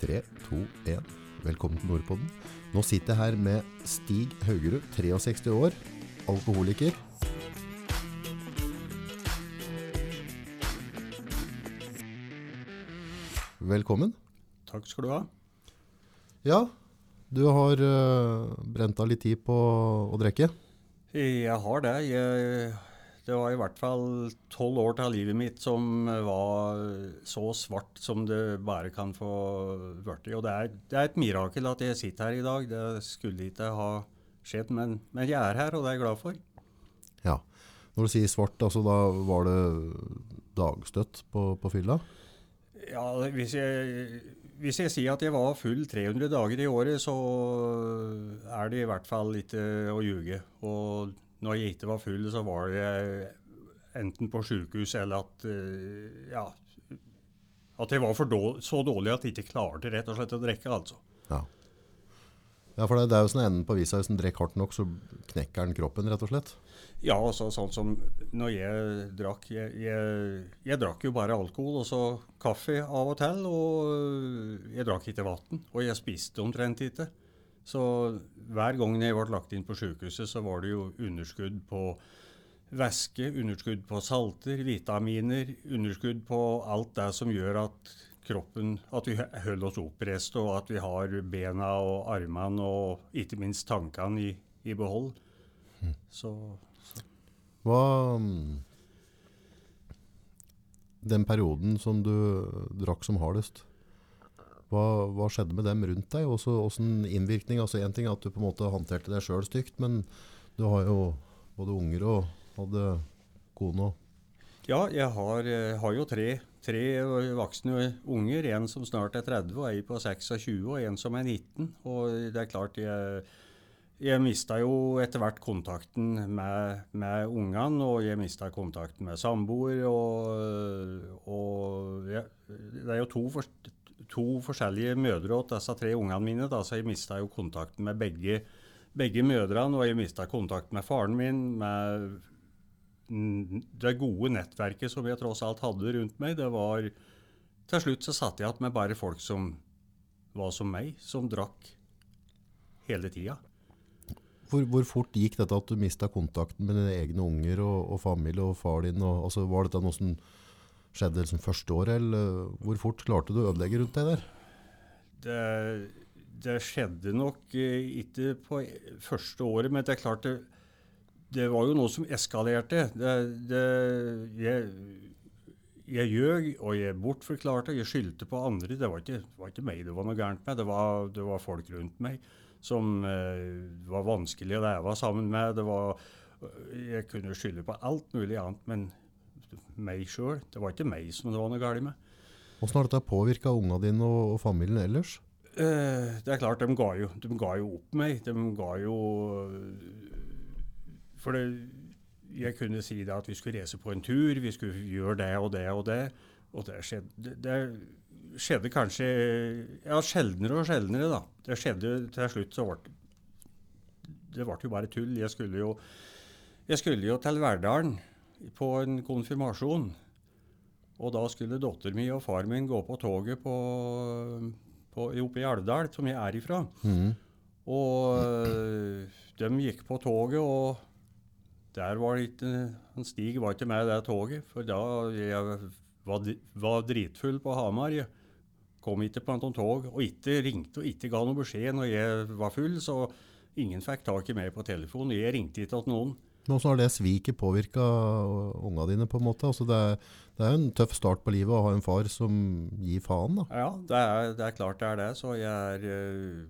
3, 2, 1. Velkommen til Nordpodden. Nå sitter jeg her med Stig Haugerud, 63 år, alkoholiker. Velkommen. Takk skal du ha. Ja, du har uh, brent av litt tid på å drikke. Jeg har det. Jeg, det var i hvert fall tolv år av livet mitt som var så svart som det bare kan få blitt. Og det er, det er, et mirakel at jeg sitter her i dag. Det skulle ikke ha skjedd, men, men jeg er her, og det er jeg glad for. Ja. Når du sier svart, altså da var det dagstøtt på, på fylla? Ja, hvis jeg, hvis jeg, sier at jeg var full 300 dager i året, så er det i hvert fall ikke å ljuge. Og når jeg ikke var full, så var jeg enten på sykehus eller at eh, ja, at jeg var dårlig, så dårlig at jeg ikke klarte rett og slett å drikke. altså. Ja. ja, for det, det er jo sånn enden på visa. Hvis en drikker hardt nok, så knekker den kroppen, rett og slett? Ja, altså sånn som når jeg drakk jeg, jeg, jeg, drakk jo bare alkohol og så kaffe av og til. Og jeg drakk ikke vann. Og jeg spiste omtrent ikke. Så hver gang jeg ble lagt inn på sykehuset, så var det jo underskudd på væske, underskudd på salter, vitaminer, underskudd på alt det som gjør at kroppen At vi holder oss oppreist, og at vi har bena og armene og ikke minst tankene i, i behold. Mm. Så hva mm, Den perioden som du drakk som hardest, hva, hva skjedde med dem rundt deg? Også, hvordan innvirkning? altså Én ting er at du på en måte håndterte deg sjøl stygt, men du har jo både unger og hadde kone Ja, jeg har, jeg har jo tre, tre, voksne unger. En som snart er 30, og ei på 26, og en som er 19. Og det er klart jeg jeg mista jo etter hvert kontakten med, med ungene, og jeg mista kontakten med samboer. Og, og jeg, det er jo to, to forskjellige mødre til disse tre ungene mine, da, så jeg mista jo kontakten med begge, begge mødrene. Og jeg mista kontakten med faren min, med det gode nettverket som jeg tross alt hadde rundt meg. det var, Til slutt så satt jeg igjen med bare folk som var som meg, som drakk hele tida. Hvor, hvor, fort gikk dette at du mista kontakten med dine egne unger og, og familie og far din? Og, altså, var dette noe som skjedde liksom første året, eller hvor fort klarte du å ødelegge rundt deg der? Det, det skjedde nok eh, ikke på første året, men det er klart det, det var jo noe som eskalerte. Det, det, jeg, jeg gjøg, og jeg bortforklarte, jeg skyldte på andre. Det var ikke, det var ikke meg det var noe gærent med, det var, det var folk rundt meg som eh, var vanskelig å leve sammen med. Det var, jeg kunne skylde på alt mulig annet, men meg sjøl. Det var ikke meg som det var noe galt med. Hvordan har dette påvirka ungene dine og, og, familien ellers? Eh, det er klart, de ga, jo, de ga jo opp meg. De ga jo For det, jeg kunne si det at vi skulle reise på en tur, vi skulle gjøre det og det og det. Og det skjedde det, det skjedde kanskje ja, sjeldnere og sjeldnere, da. Det skjedde til slutt så ble Det ble jo bare tull. Jeg skulle jo, jeg skulle jo til Verdalen på en konfirmasjon. Og da skulle datteren min og far min gå på toget på, på, oppe i Alvdal, som jeg er ifra. Mm. Og de gikk på toget, og der var det ikke han Stig var ikke med det toget. For da jeg var, var dritfull på Hamar. Jeg kom ikke på noe tog, og ikke ringte og ikke ga noe beskjed når jeg var full, så ingen fikk tak i meg på telefonen. Jeg ringte ikke til noen. Men har det sviket påvirka unga dine? på en måte? Altså det, er, det er en tøff start på livet å ha en far som gir faen? da. Ja, det er, det er klart det er det. Så jeg er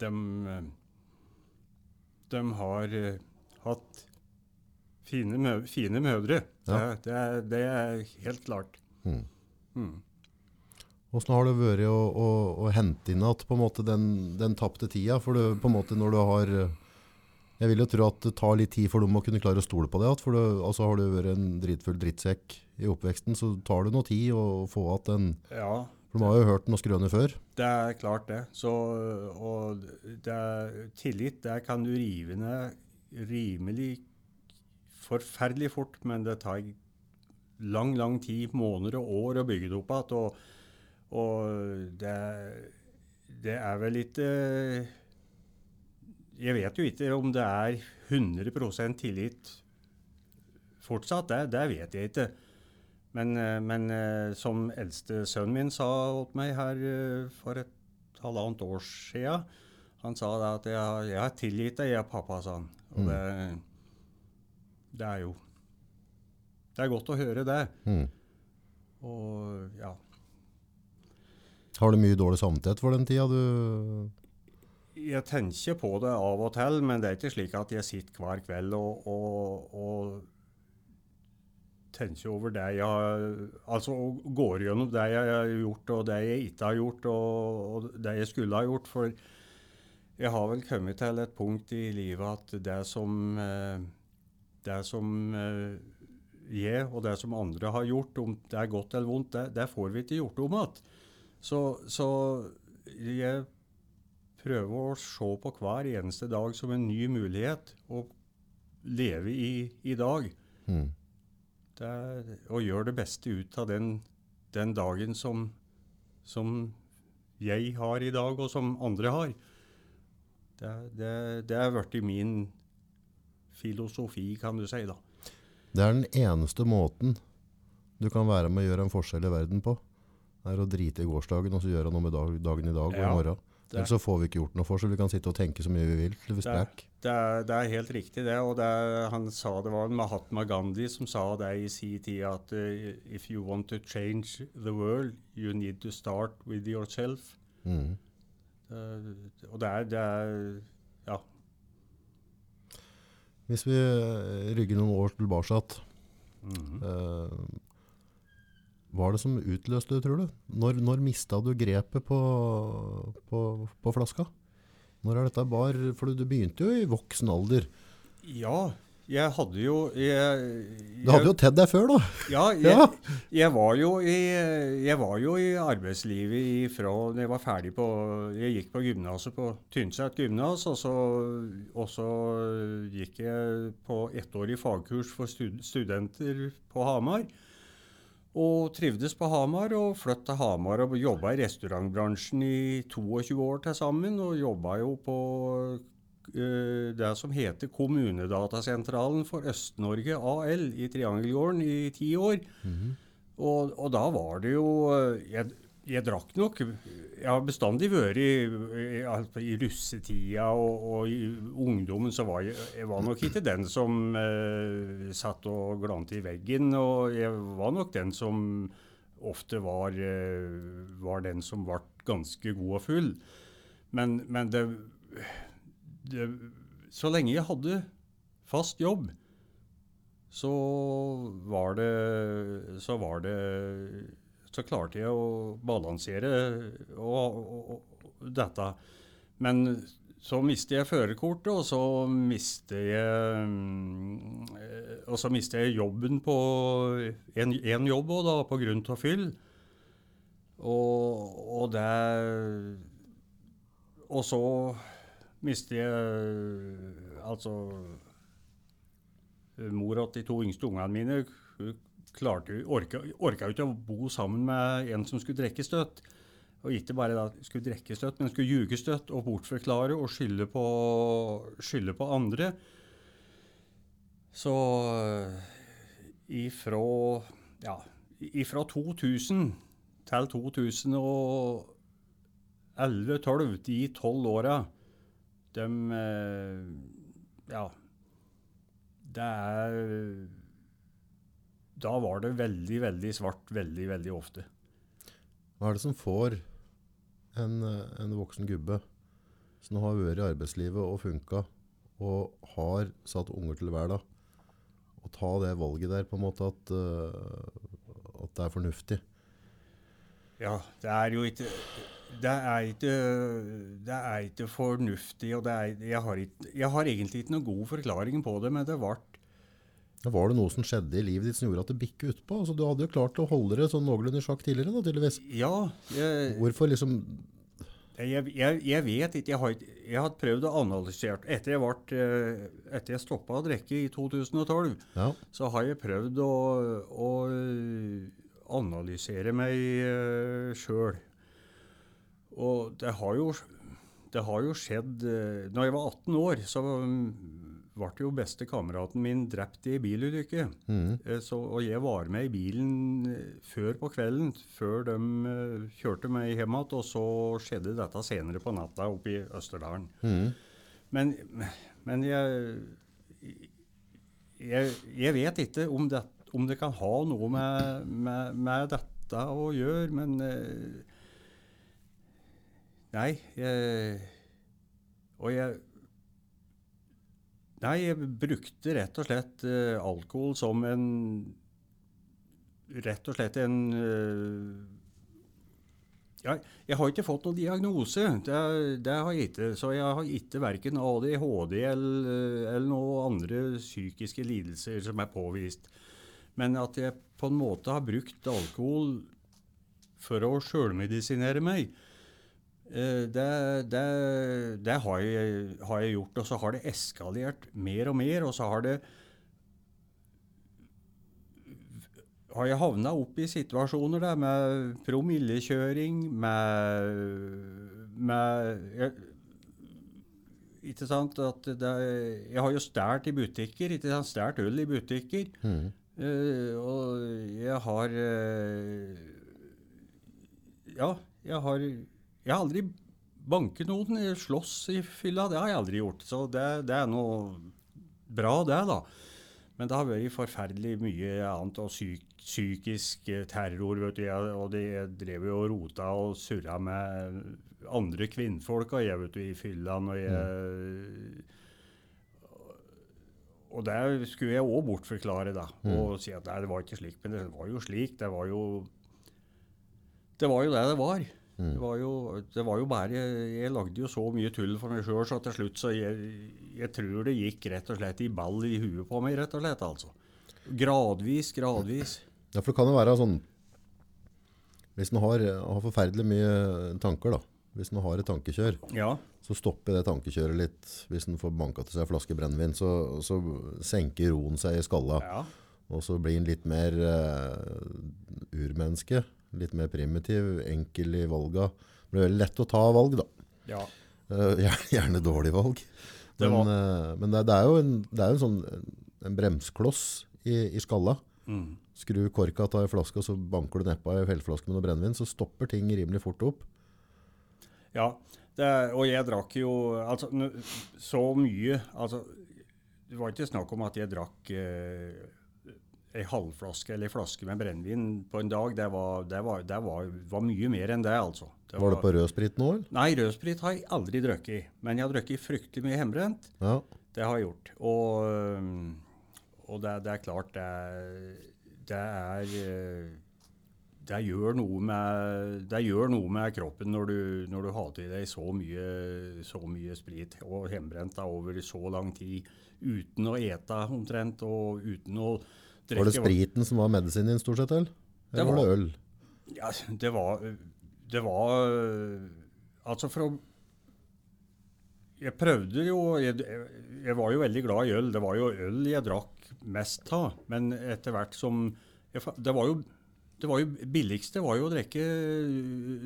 De, de har eh, hatt fine, mø, fine mødre. Ja. Det, er, det, er, helt klart. Mm. Mm. Hvordan har det vært å, å, å hente inn igjen den, den tapte tida? For du, på en måte når du har Jeg vil jo tro at det tar litt tid for dem å kunne klare å stole på det. For det, altså har du vært en dritfull drittsekk i oppveksten, så tar det noe tid å få igjen den ja, For de har jo hørt noe skrøne før. Det er klart, det. Så, og det er, tillit det kan du rive ned rimelig forferdelig fort, men det tar lang, lang tid, måneder og år, å bygge det opp igjen. Og det, det er vel ikke Jeg vet jo ikke om det er 100% tillit fortsatt. Det, det vet jeg ikke. Men, eh, men eh, som eldste sønnen min sa til meg her eh, for et halvannet år siden Han sa da at jeg, jeg har tilgitt deg, jeg, pappa, sa han. Og Mm. det, det er jo Det er godt å høre det. Mm. Og ja. Har du mye dårlig samvittighet for den tida du Jeg tenker på det av og til, men det er ikke slik at jeg sitter hver kveld og, og, og tenker over det jeg har Altså går gjennom det jeg har gjort, og det jeg ikke har gjort, og, og det jeg skulle ha gjort. For jeg har vel kommet til et punkt i livet at det som eh, Det som eh, jeg og det som andre har gjort, om det er godt eller vondt, det, det får vi ikke gjort om igjen. Så, så jeg prøver å se på hver eneste dag som en ny mulighet å leve i i dag. mm. Det er, og gjøre det beste ut av den, den dagen som, som jeg har i dag, og som andre har. Det, det, det er blitt min filosofi, kan du si. da. Det er den eneste måten du kan være med å gjøre en forskjell i verden på. Det er å drite i gårsdagen og så gjøre noe med dag, dagen i dag og Ja, i morgen. Det- Ellers så får vi ikke gjort noe for så Vi kan sitte og tenke så mye vi vil til vi Det er- Det er, det er helt riktig, det. Og det er, han sa det var Mahatma Gandhi som sa det i sin tid at uh, if you want to change the world, you need to start with yourself. Mm. Uh, og det er, det er Ja. Hvis vi eh, rygger noen år tilbake, mm -hmm. hva er det som utløste det, tror du? Når, når mista du grepet på, på, på flaska? Når er dette bar? For du begynte jo i voksen alder. ja, jeg hadde jo jeg, Du hadde jo tedd deg før, da. Ja, jeg, jeg, var jo i, jeg var jo i arbeidslivet fra jeg var ferdig på Jeg gikk på gymnaset på Tynset gymnas, og så, og så gikk jeg på ettårig fagkurs for stud studenter på Hamar. Og trivdes på Hamar og flyttet til Hamar og jobba i restaurantbransjen i 22 år til sammen. Og jobba jo på uh, det som heter Kommunedatasentralen for Øst-Norge AL i Triangelgården i ti år. og, og da var det jo eh, Jeg, jeg drakk nok Jeg har bestandig vært i, i, altså i russetida og, og i ungdommen så var jeg, jeg var nok ikke den som eh, satt og glante i veggen. Og jeg var nok den som ofte var, eh, var den som ble ganske god og full. Men, men det, det Så lenge jeg hadde fast jobb, så var det Så var det Så klarte jeg å balansere og, og, og dette. Men så mistet jeg førerkortet, og så mistet jeg Og så mistet jeg jobben på en, en jobb òg, da, på grunn av fyll. Og, og det Og så mistet jeg Altså Mora til de to yngste ungene mine klarte, orka, jo ikke å bo sammen med en som skulle drikke støtt. Og ikke bare da skulle drikke støtt, men skulle ljuge støtt og bortforklare og skylde på, skylde på andre. Så ifra, ja, ifra 2000 til 2011-2012, de tolv åra, de eh, Ja. Det er Da var det veldig, veldig svart veldig, veldig ofte. Hva er det som får en, eh, en voksen gubbe som har vært i arbeidslivet og funka, og har satt unger til hverdag, å ta det valget der på en måte at, eh, at det er fornuftig? Ja, det er jo ikke Det er ikke, det er ikke fornuftig, og det er, jeg, har ikke, jeg har egentlig ikke noen god forklaring på det, men det ble Var det noe som skjedde i livet ditt som gjorde at det bikket utpå? Altså, du hadde jo klart å holde det sånn noenlunde sjakk tidligere, da, tydeligvis. Ja, jeg, Hvorfor liksom jeg, jeg, jeg vet ikke. Jeg har, jeg har prøvd å analysere Etter jeg, ble, eh, etter jeg stoppa å drikke i 2012, Ja. så har jeg prøvd å, å analysere meg uh, sjøl. Og det har jo, det har jo skjedd eh, Når jeg var 18 år, så mm, ble jo bestekameraten min drept i bilulykke. Mhm. Eh, Så, og jeg var med i bilen eh, før på kvelden, før de eh, kjørte meg hjem igjen. Og så skjedde dette senere på natta oppe i Østerdalen. Mm. Men, men jeg, jeg Jeg vet ikke om det, om det kan ha noe med, med, med dette å gjøre, men Nei. Jeg, og jeg Nei, jeg brukte rett og slett uh, alkohol som en Rett og slett en uh, ja, jeg har ikke fått noen diagnose, det, det har jeg ikke. Så jeg har ikke verken ADHD eller, eller noen andre psykiske lidelser som er påvist. Men at jeg på en måte har brukt alkohol for å sjølmedisinere meg, det, det, det har, jeg, har jeg gjort. Og så har det eskalert mer og mer, og så har det har jeg havna opp i situasjoner der med promillekjøring, med, med jeg, Ikke sant at det, Jeg har jo stjålet i butikker. ikke sant, Stjålet øl i butikker. Mm. Uh, og jeg har uh, Ja, jeg har Jeg har aldri banket noen. Slåss i fylla. Det har jeg aldri gjort. Så det, det er noe bra, det, da. Men det har vært forferdelig mye annet, og psyk, psykisk terror. vet du, jeg, Og de drev jo og rota og surra med andre kvinnfolk og jeg, vet du, i fylla. når jeg... Og der skulle jeg òg bortforklare, da. Og si at nei, det var ikke slik. Men det var jo slik. Det var jo det var jo det det var. Det, var jo, det var jo bare Jeg lagde jo så mye tull for meg sjøl, så til slutt så jeg, jeg tror det gikk rett og slett i ball i huet på meg, rett og slett. altså. Gradvis, gradvis. Ja, for det kan jo være sånn Hvis en har, har forferdelig mye tanker, da. Hvis en har et tankekjør, Ja. så stopper det tankekjøret litt. Hvis en får banka til seg en flaske brennevin, så, så senker roen seg i skalla. ja. Og så blir en litt mer uh, urmenneske. Litt mer primitiv, enkel i valga. Det blir veldig lett å ta valg, da. ja. Eh, gjerne, gjerne dårlig valg. Det Men, var- eh, men det, det er jo en, det er jo en sånn en bremskloss i, i skalla. Mm. Skru korka av ei flaske, og så banker du nedpå ei hellflaske med noe brennevin, så stopper ting rimelig fort opp. Ja, det, og jeg drakk jo altså, så mye altså, Det var ikke snakk om at jeg drakk eh, ei halvflaske eller ei flaske med brennevin på en dag. Det var, det var, det var, var mye mer enn det, altså. Det Var det på rødsprit nå, eller? Nei, rødsprit har jeg aldri drukket. Men jeg har drukket fryktelig mye hjemmebrent. Ja. Det har jeg gjort. Og, og det, det er klart det, er- det er øh, gjør, med, det gjør noe med kroppen når du, når du har til deg så mye, så mye sprit og hjemmebrent over så lang tid uten å ete omtrent og uten å drikke. Var det spriten som var medisinen din stort sett, eller? Det Eller var var- det øl? Ja, det var Det var Altså, for å Jeg prøvde jo jeg, jeg var jo veldig glad i øl. Det var jo øl jeg drakk mest av. Men etter hvert som jeg, Det var jo det var jo billigste var jo å drikke,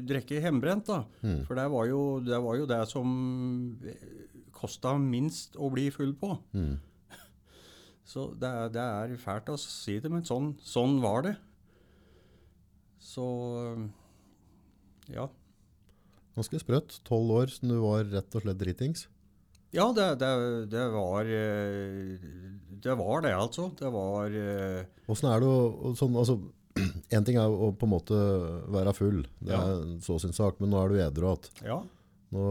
drikke hjemmebrent, da. For det var, jo, det var jo det som kosta minst å bli full på. Mm. Så det, er- det er fælt å si det, men sånn, sånn var det. Så ja. Ganske sprøtt. Tolv år som du var rett og slett dritings. Ja, det, det, det var Det var det, altså. Det var Åssen er det å, sånn, altså, En ting er å på en måte være full, det Ja. er så sin sak, men nå er du edru igjen. Ja. Nå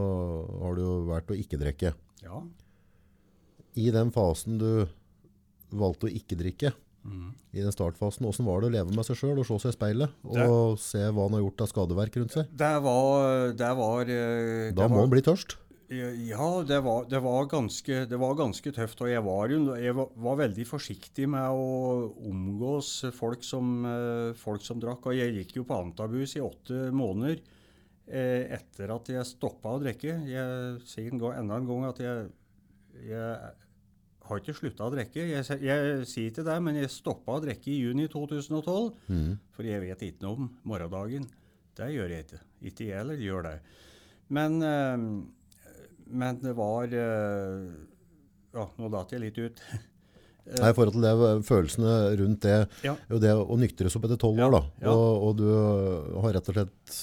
har du jo vært å ikke drikke. Ja. I den fasen du valgte å ikke drikke, mm. i den startfasen, hvordan var det å leve med seg sjøl og se seg i speilet Det- og se hva han har gjort av skadeverk rundt seg? Det var Det var, det Da må han bli tørst. Ja, det var, det var, ganske, det var ganske tøft. Og jeg var, jeg var, var veldig forsiktig med å omgås folk som, eh, folk som drakk. Og jeg gikk jo på antabus i åtte måneder eh, etter at jeg stoppa å drikke. Jeg sier enda en gang at jeg, jeg har ikke slutta å drikke. Jeg, jeg sier ikke det, men jeg stoppa å drikke i juni 2012. Mm. For jeg vet ikke noe om morgendagen. Det gjør jeg ikke. Ikke jeg heller gjør det. Men, øh, men det var øh, Ja, nå datt jeg litt ut. Nei, I forhold til det, følelsene rundt det, Ja. jo det å nyktres opp etter tolv år, da, ja. og, og du har rett og slett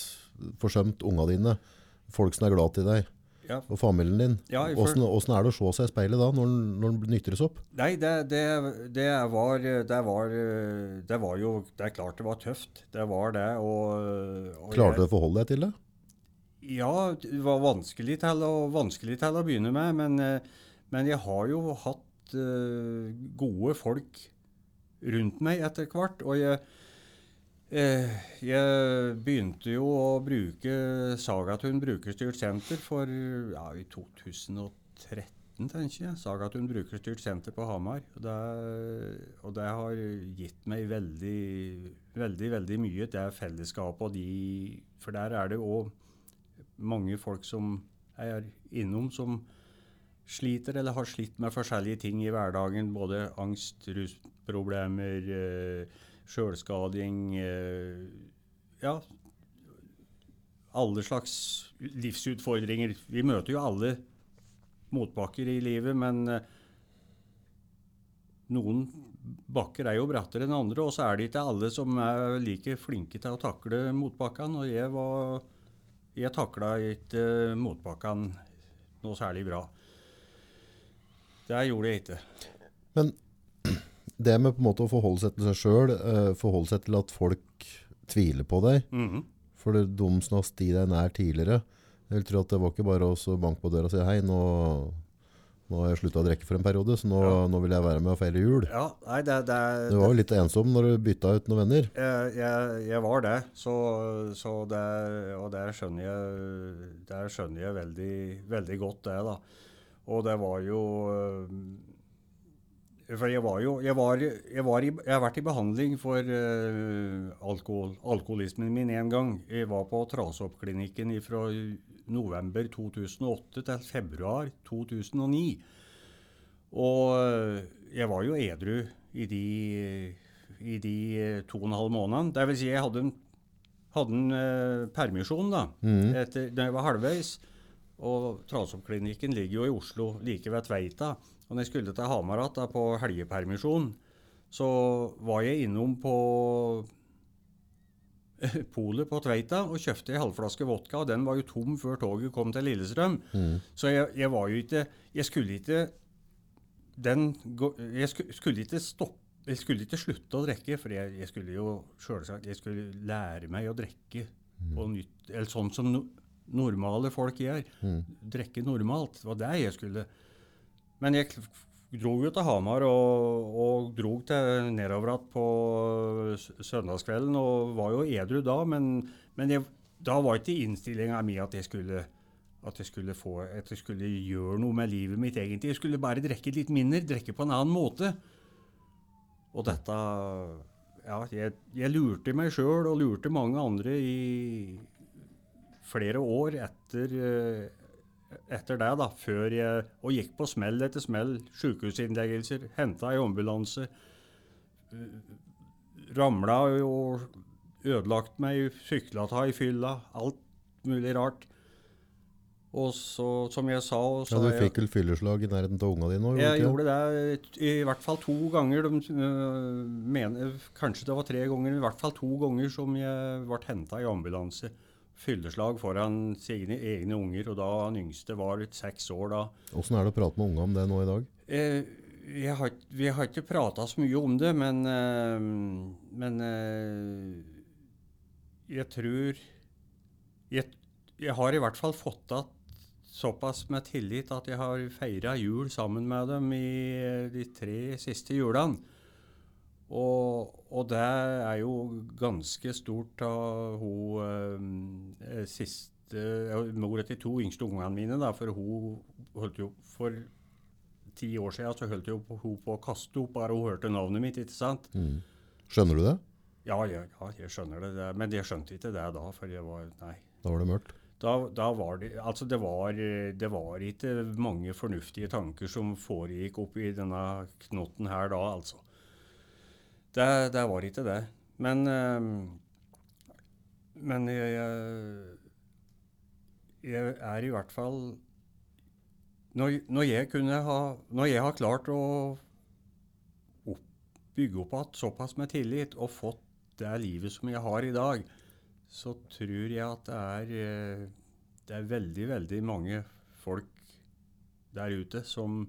forsømt unga dine, folk som er glad i deg, Ja. og familien din. Ja, Hvordan, hvordan er det å se seg i speilet da, når når den nytres opp? Nei, det, det, det, var, det var Det var jo Det er klart det var tøft. Det var det. Og, og Klarte du å forholde deg til det? Ja, det var vanskelig til å, vanskelig til å begynne med. Men, men jeg har jo hatt eh, gode folk rundt meg etter hvert. Og jeg, jeg begynte jo å bruke Sagatun brukerstyrt senter for ja, i 2013, tenker jeg. Sagatun brukerstyrt senter på Hamar. Og det, og det har gitt meg veldig, veldig, veldig mye. Det fellesskapet og de For der er det òg mange folk som er innom som sliter eller har slitt med forskjellige ting i hverdagen. Både angst, rusproblemer, eh, sjølskading eh, Ja, alle slags livsutfordringer. Vi møter jo alle motbakker i livet, men eh, noen bakker er jo brattere enn andre, og så er det ikke alle som er like flinke til å takle motbakkene. Og jeg var Jeg takla ikke motbakkene noe særlig bra. Det gjorde jeg ikke. Men det med på en måte å forholde seg til seg sjøl, forholde seg til at folk tviler på deg, Mhm. for det de som har sti deg nær tidligere. Jeg vil tro at det var ikke bare å banke på døra og si hei, nå, nå har jeg slutta å drikke for en periode, så nå, Ja. nå vil jeg være med og feire jul. Ja, nei, det, det, Du var jo litt ensom når du bytta ut noen venner. Jeg, jeg, jeg var det, så, så det, og det skjønner jeg, det skjønner jeg veldig, veldig godt, det. da. Og det var jo For jeg var jo Jeg, var, jeg, var i, jeg har vært i behandling for uh, alkohol, alkoholismen min én gang. Jeg var på Trasoppklinikken fra november 2008 til februar 2009. Og øh, jeg var jo edru i de, i de eh, to og en halv månedene. Det vil si, jeg hadde en, hadde en uh, permisjon da, etter, da jeg var halvveis. Og Trasoppklinikken ligger jo i Oslo, like ved Tveita. Og når jeg skulle til Hamar igjen på helgepermisjon, så var jeg innom på polet på Tveita og kjøpte en halvflaske vodka. og Den var jo tom før toget kom til Lillestrøm. Så jeg, jeg var jo ikke Jeg skulle ikke den Jeg skulle ikke stoppe jeg skulle ikke slutte å drikke, for jeg, jeg skulle jo selvsagt, jeg skulle lære meg å drikke på nytt, eller sånn som no, normale folk gjør. Drikke normalt. Det var det jeg skulle. Men jeg dro jo til Hamar og, og dro til nedover igjen på søndagskvelden og var jo edru da, men, men jeg, da var ikke innstillinga mi at jeg skulle at jeg, skulle få, at jeg skulle gjøre noe med livet mitt, egentlig. Jeg skulle bare drikke litt mindre, drikke på en annen måte. Og dette Ja, jeg, jeg lurte meg sjøl og lurte mange andre i flere år etter, eh, etter det, da. Før jeg Og gikk på smell etter smell. Sykehusinnleggelser, henta i ambulanse. Ramla og ødelagt meg, sykla av i fylla. Alt mulig rart. Og så, som jeg sa så Ja, du fikk vel fylleslag i nærheten av unga dine òg? jeg gjorde det i hvert fall to ganger. De, øh, mener, kanskje det var tre ganger, men i hvert fall to ganger som jeg ble henta i ambulanse. Fylleslag foran sine egne unger, og da han yngste var litt seks år da. Åssen er det å prate med unga om det nå i dag? Eh, har, vi har ikke prata så mye om det, men, eh, men eh, jeg tror jeg, jeg har i hvert fall fått igjen såpass med tillit at jeg har feira jul sammen med dem i eh, de tre siste julene. Og, og det er jo ganske stort av hun eh, siste Mora Mor til to yngste ungene mine, da, for hun holdt jo for ti år siden så holdt jo hun på å kaste opp bare hun hørte navnet mitt, ikke sant? Mm. Skjønner du det? Ja, ja, ja jeg skjønner det, det, men jeg skjønte ikke det da, for jeg var Nei. Da var det mørkt. Da, da var det Altså, det var, det var ikke mange fornuftige tanker som foregikk oppi denne knotten her da, altså. Det, det var ikke det. Men, eh, men jeg, jeg, jeg er i hvert fall når, når, jeg kunne ha Når jeg har klart å opp, bygge opp igjen såpass med tillit og fått det livet som jeg har i dag, så tror jeg at det er, eh, det er veldig, veldig mange folk der ute som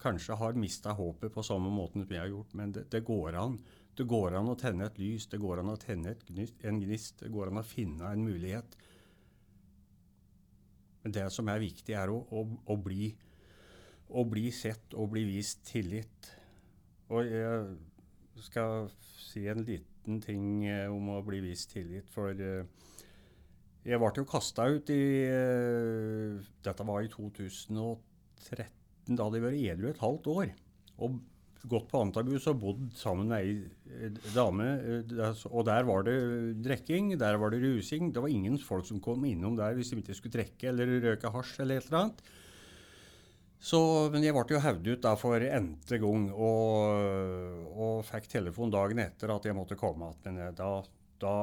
kanskje har mista håpet på samme måten som jeg har gjort, men det, det, går an. Det går an å tenne et lys, det går an å tenne gnist, en gnist, det går an å finne en mulighet. Men det som er viktig, er å, å, å, bli, å bli, sett og bli vist tillit. Og jeg skal si en liten ting eh, om å bli vist tillit, for uh, jeg ble jo kasta ut i uh, Dette var i 2013 da hadde jeg vært edru et halvt år. Og gått på antabus og bodd sammen med ei dame. Eh, og der var det drikking, der var det rusing. Det var ingen folk som kom innom der hvis de ikke skulle drikke eller røke hasj eller et eller annet. Så, men jeg ble jo hevd ut da for n-te gang og, og, fikk telefon dagen etter at jeg måtte komme igjen. Men da, da,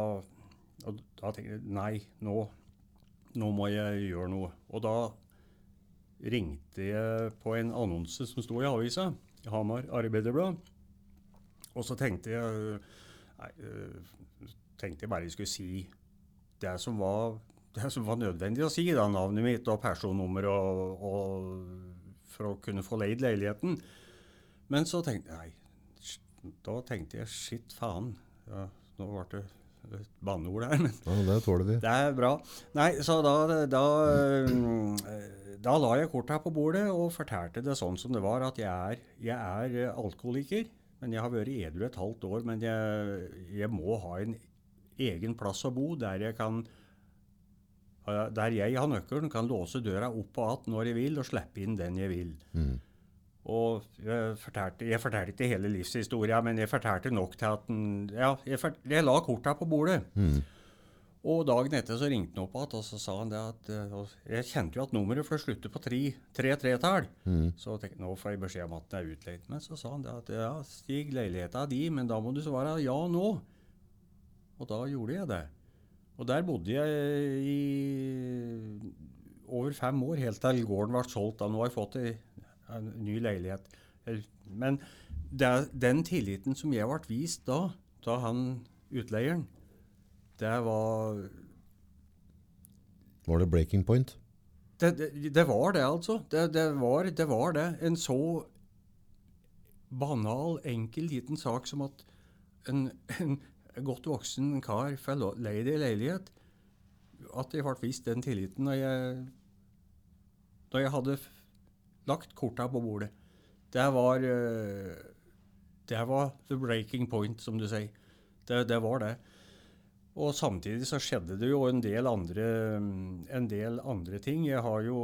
da tenkte jeg nei, nå, nå må jeg gjøre noe. Og da ringte jeg på en annonse som sto i avisa, i Hamar Arbeiderblad. Og så tenkte jeg nei, øh, tenkte jeg bare jeg skulle si det som var, det som var nødvendig å si. da, Navnet mitt og personnummer og, og for å kunne få leid leiligheten. Men så tenkte jeg nei, da tenkte jeg shit, faen. Ja, nå ble det et banneord her, men ja, det tåler vi. Det er bra. Nei, så da, da øh, da la jeg korta på bordet og fortalte det sånn som det var, at jeg er, jeg er eh, alkoholiker. Men jeg har vært edru et halvt år. Men jeg, jeg, må ha en egen plass å bo der jeg kan der jeg har nøkkelen, kan låse døra opp og att når jeg vil, og slippe inn den jeg vil. Mm. Og jeg fortalte, jeg fortalte, ikke hele livshistoria, men jeg fortalte nok til at den, ja, jeg, jeg, la korta på bordet. Mm. Og dagen etter så ringte han opp igjen og så sa han det at uh, Jeg kjente jo at nummeret for slutter på tre, tre tretall. Mm. Så tenkte nå får jeg beskjed om at den er utleid. Men så sa han det at ja, Stig, leiligheta er di, men da må du svare ja nå. Og da gjorde jeg det. Og der bodde jeg i over fem år, helt til gården ble solgt. Da nå har jeg fått en ny leilighet. Men det, den tilliten som jeg ble vist da, da han utleieren det var Var det breaking point? Det, det, det var det, altså. Det, det, var, det var det. En så banal, enkel, liten sak som at en, en godt voksen kar får leid ei leilighet. At jeg ble vist den tilliten da jeg, da jeg hadde lagt korta på bordet. Det var eh, Det var the breaking point, som du sier. Det, det var det. Og samtidig så skjedde det jo en del andre, en del andre ting. Jeg har jo,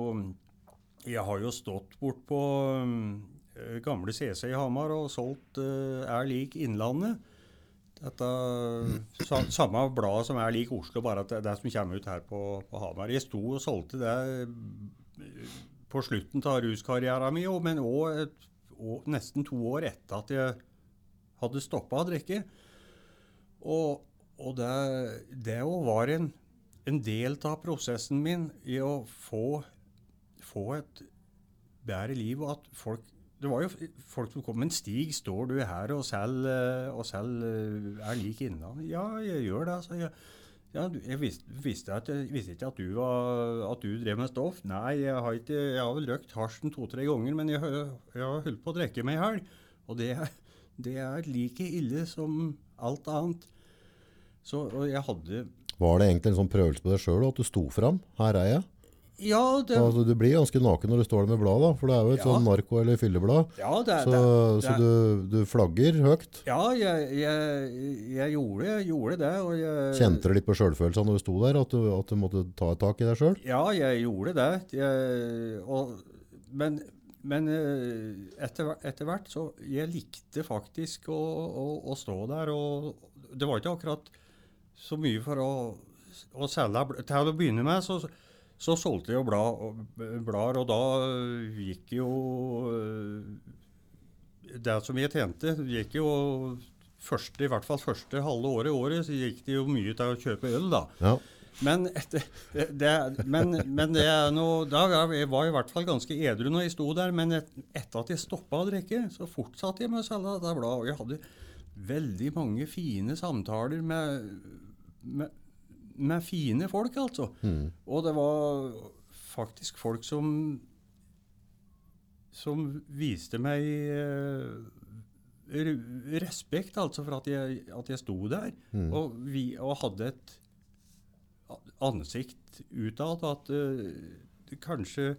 jeg har jo stått bort på uh, gamle CC i Hamar og solgt uh, Er lik Innlandet. Dette sa, Samme blad som Er lik Oslo, bare at det, det som kommer ut her på, på, Hamar. Jeg sto og solgte det eh, på slutten av ruskarrieren min, men òg nesten to år etter at jeg hadde stoppa å drikke. Og og det, det var en, en, del av prosessen min i å få, få et bedre liv. og at folk det var jo folk som kom Men Stig, står du her og selger og selv er lik innan? Ja, jeg gjør det. altså. Jeg, ja, jeg visste, at, jeg visste ikke at du, var, at du, drev med stoff. Nei, jeg har, ikke, jeg har vel røkt hasjen to-tre ganger, men jeg, jeg, har holdt på å drikke meg i hjel. Og det, det, er like ille som alt annet. Så, og jeg hadde Var det egentlig en sånn prøvelse på deg sjøl at du sto fram? Her er jeg? Ja, det... altså, du blir ganske naken når du står der med blad, da, for det er jo et ja. sånn narko- eller fylleblad. Ja, det, så, det, så du, du, flagger høyt? Ja, jeg, jeg, jeg gjorde, gjorde, det. Kjente du litt på sjølfølelsen når du sto der, at du, at du måtte ta et tak i deg sjøl? Ja, jeg gjorde det. Og, men, men eh, etter, etter, hvert så Jeg likte faktisk å, å, å stå der, og det var ikke akkurat så mye for å, å selge. Til å begynne med så, så solgte jeg jo blad, blader, og da gikk jo Det som jeg tjente, gikk jo første, i hvert fall første halve året i året så gikk det jo mye til å kjøpe øl, da. Ja. Men, etter, det, men, men det er noe, da jeg var jeg i hvert fall ganske edru når jeg sto der. Men et, etter at jeg stoppa å drikke, så fortsatte jeg med å selge dette bladet. Og jeg hadde veldig mange fine samtaler med, med, med fine folk, altså. Mm. Og det var faktisk folk som som viste meg eh, respekt, altså, for at jeg, at jeg sto der. Mm. Og, vi, og hadde et ansikt utad at eh, kanskje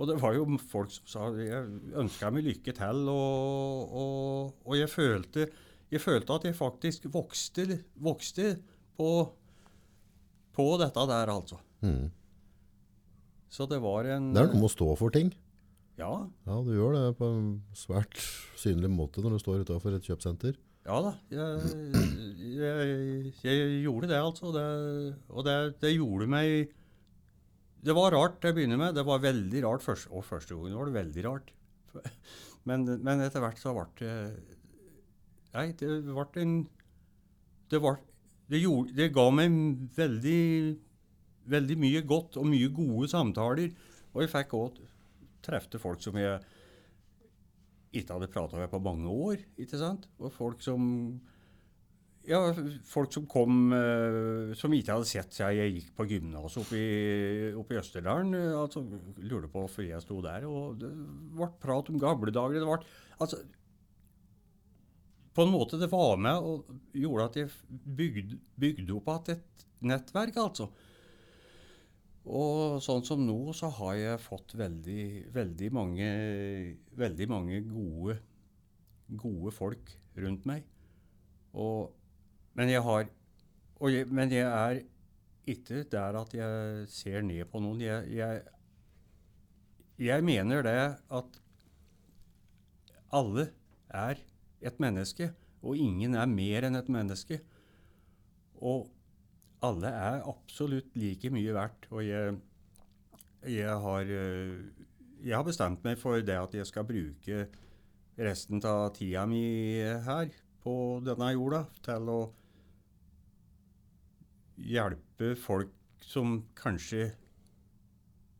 Og det var jo folk som sa jeg ønska meg lykke til, og, og, og jeg, følte, jeg følte at jeg faktisk vokste, vokste på, på dette der, altså. Mm. Så det var en Det er noe med å stå for ting. Ja, Ja, du gjør det på en svært synlig måte når du står utenfor et kjøpesenter. ja da. Jeg, jeg, jeg gjorde det, altså. Det, og det, det gjorde meg Det var rart til å begynne med. Det var veldig rart først, og første gangen var det veldig rart. Men, men etter hvert så ble det Nei, det ble en Det, var, det, gjorde, det ga meg veldig, veldig mye godt og mye gode samtaler. Og jeg fikk òg trefte folk som jeg ikke hadde prata med på mange år. ikke sant? Og folk som ja, folk som kom uh, som ikke hadde sett seg jeg gikk på gymnaset oppe, oppe i Østerdalen. Uh, altså, Lurte på hvorfor jeg sto der. Og det ble prat om gamle dager. Det ble, altså, på en måte det var med og gjorde at jeg bygde, bygde opp igjen et nettverk, altså. Og sånn som nå, så har jeg fått veldig, veldig mange, veldig mange gode, gode folk rundt meg. Og, men jeg har jeg, Men jeg er ikke der at jeg ser ned på noen. Jeg, jeg, jeg mener det at alle er et menneske, og ingen er mer enn et menneske. Og alle er absolutt like mye verdt. Og jeg, jeg, har, eh, jeg har bestemt meg for det at jeg skal bruke resten av tida mi her på denne jorda til å hjelpe folk som kanskje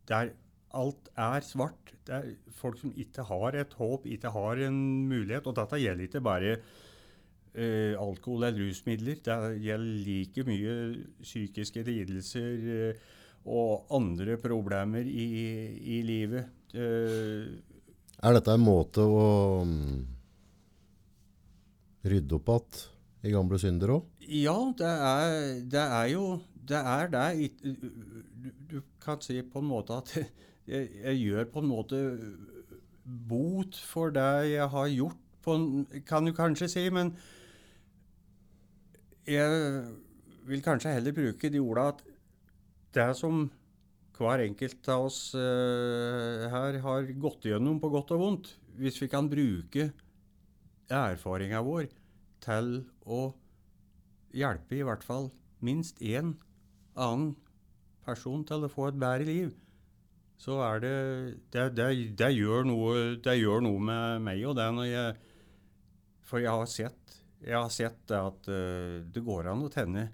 Der alt er svart. Det er folk som ikke har et håp, ikke har en mulighet. Og dette gjelder ikke bare eh, alkohol eller rusmidler. Det gjelder like mye psykiske lidelser eh, og andre problemer i, i livet. Eh, Er dette en måte å um, rydde opp igjen i gamle synder òg? Ja, det er, det er jo Det er det. Du, du kan si på en måte at jeg, jeg gjør på en måte bot for det jeg har gjort, på kan du kanskje si. Men jeg vil kanskje heller bruke de orda at det som hver enkelt av oss uh, her har gått gjennom på godt og vondt, hvis vi kan bruke erfaringa vår til å hjelpe i hvert fall minst én annen person til å få et bedre liv, så er det Det, det, det, gjør, noe, det gjør noe med meg og det når jeg For jeg har sett, jeg har sett at uh, det går an å tenne,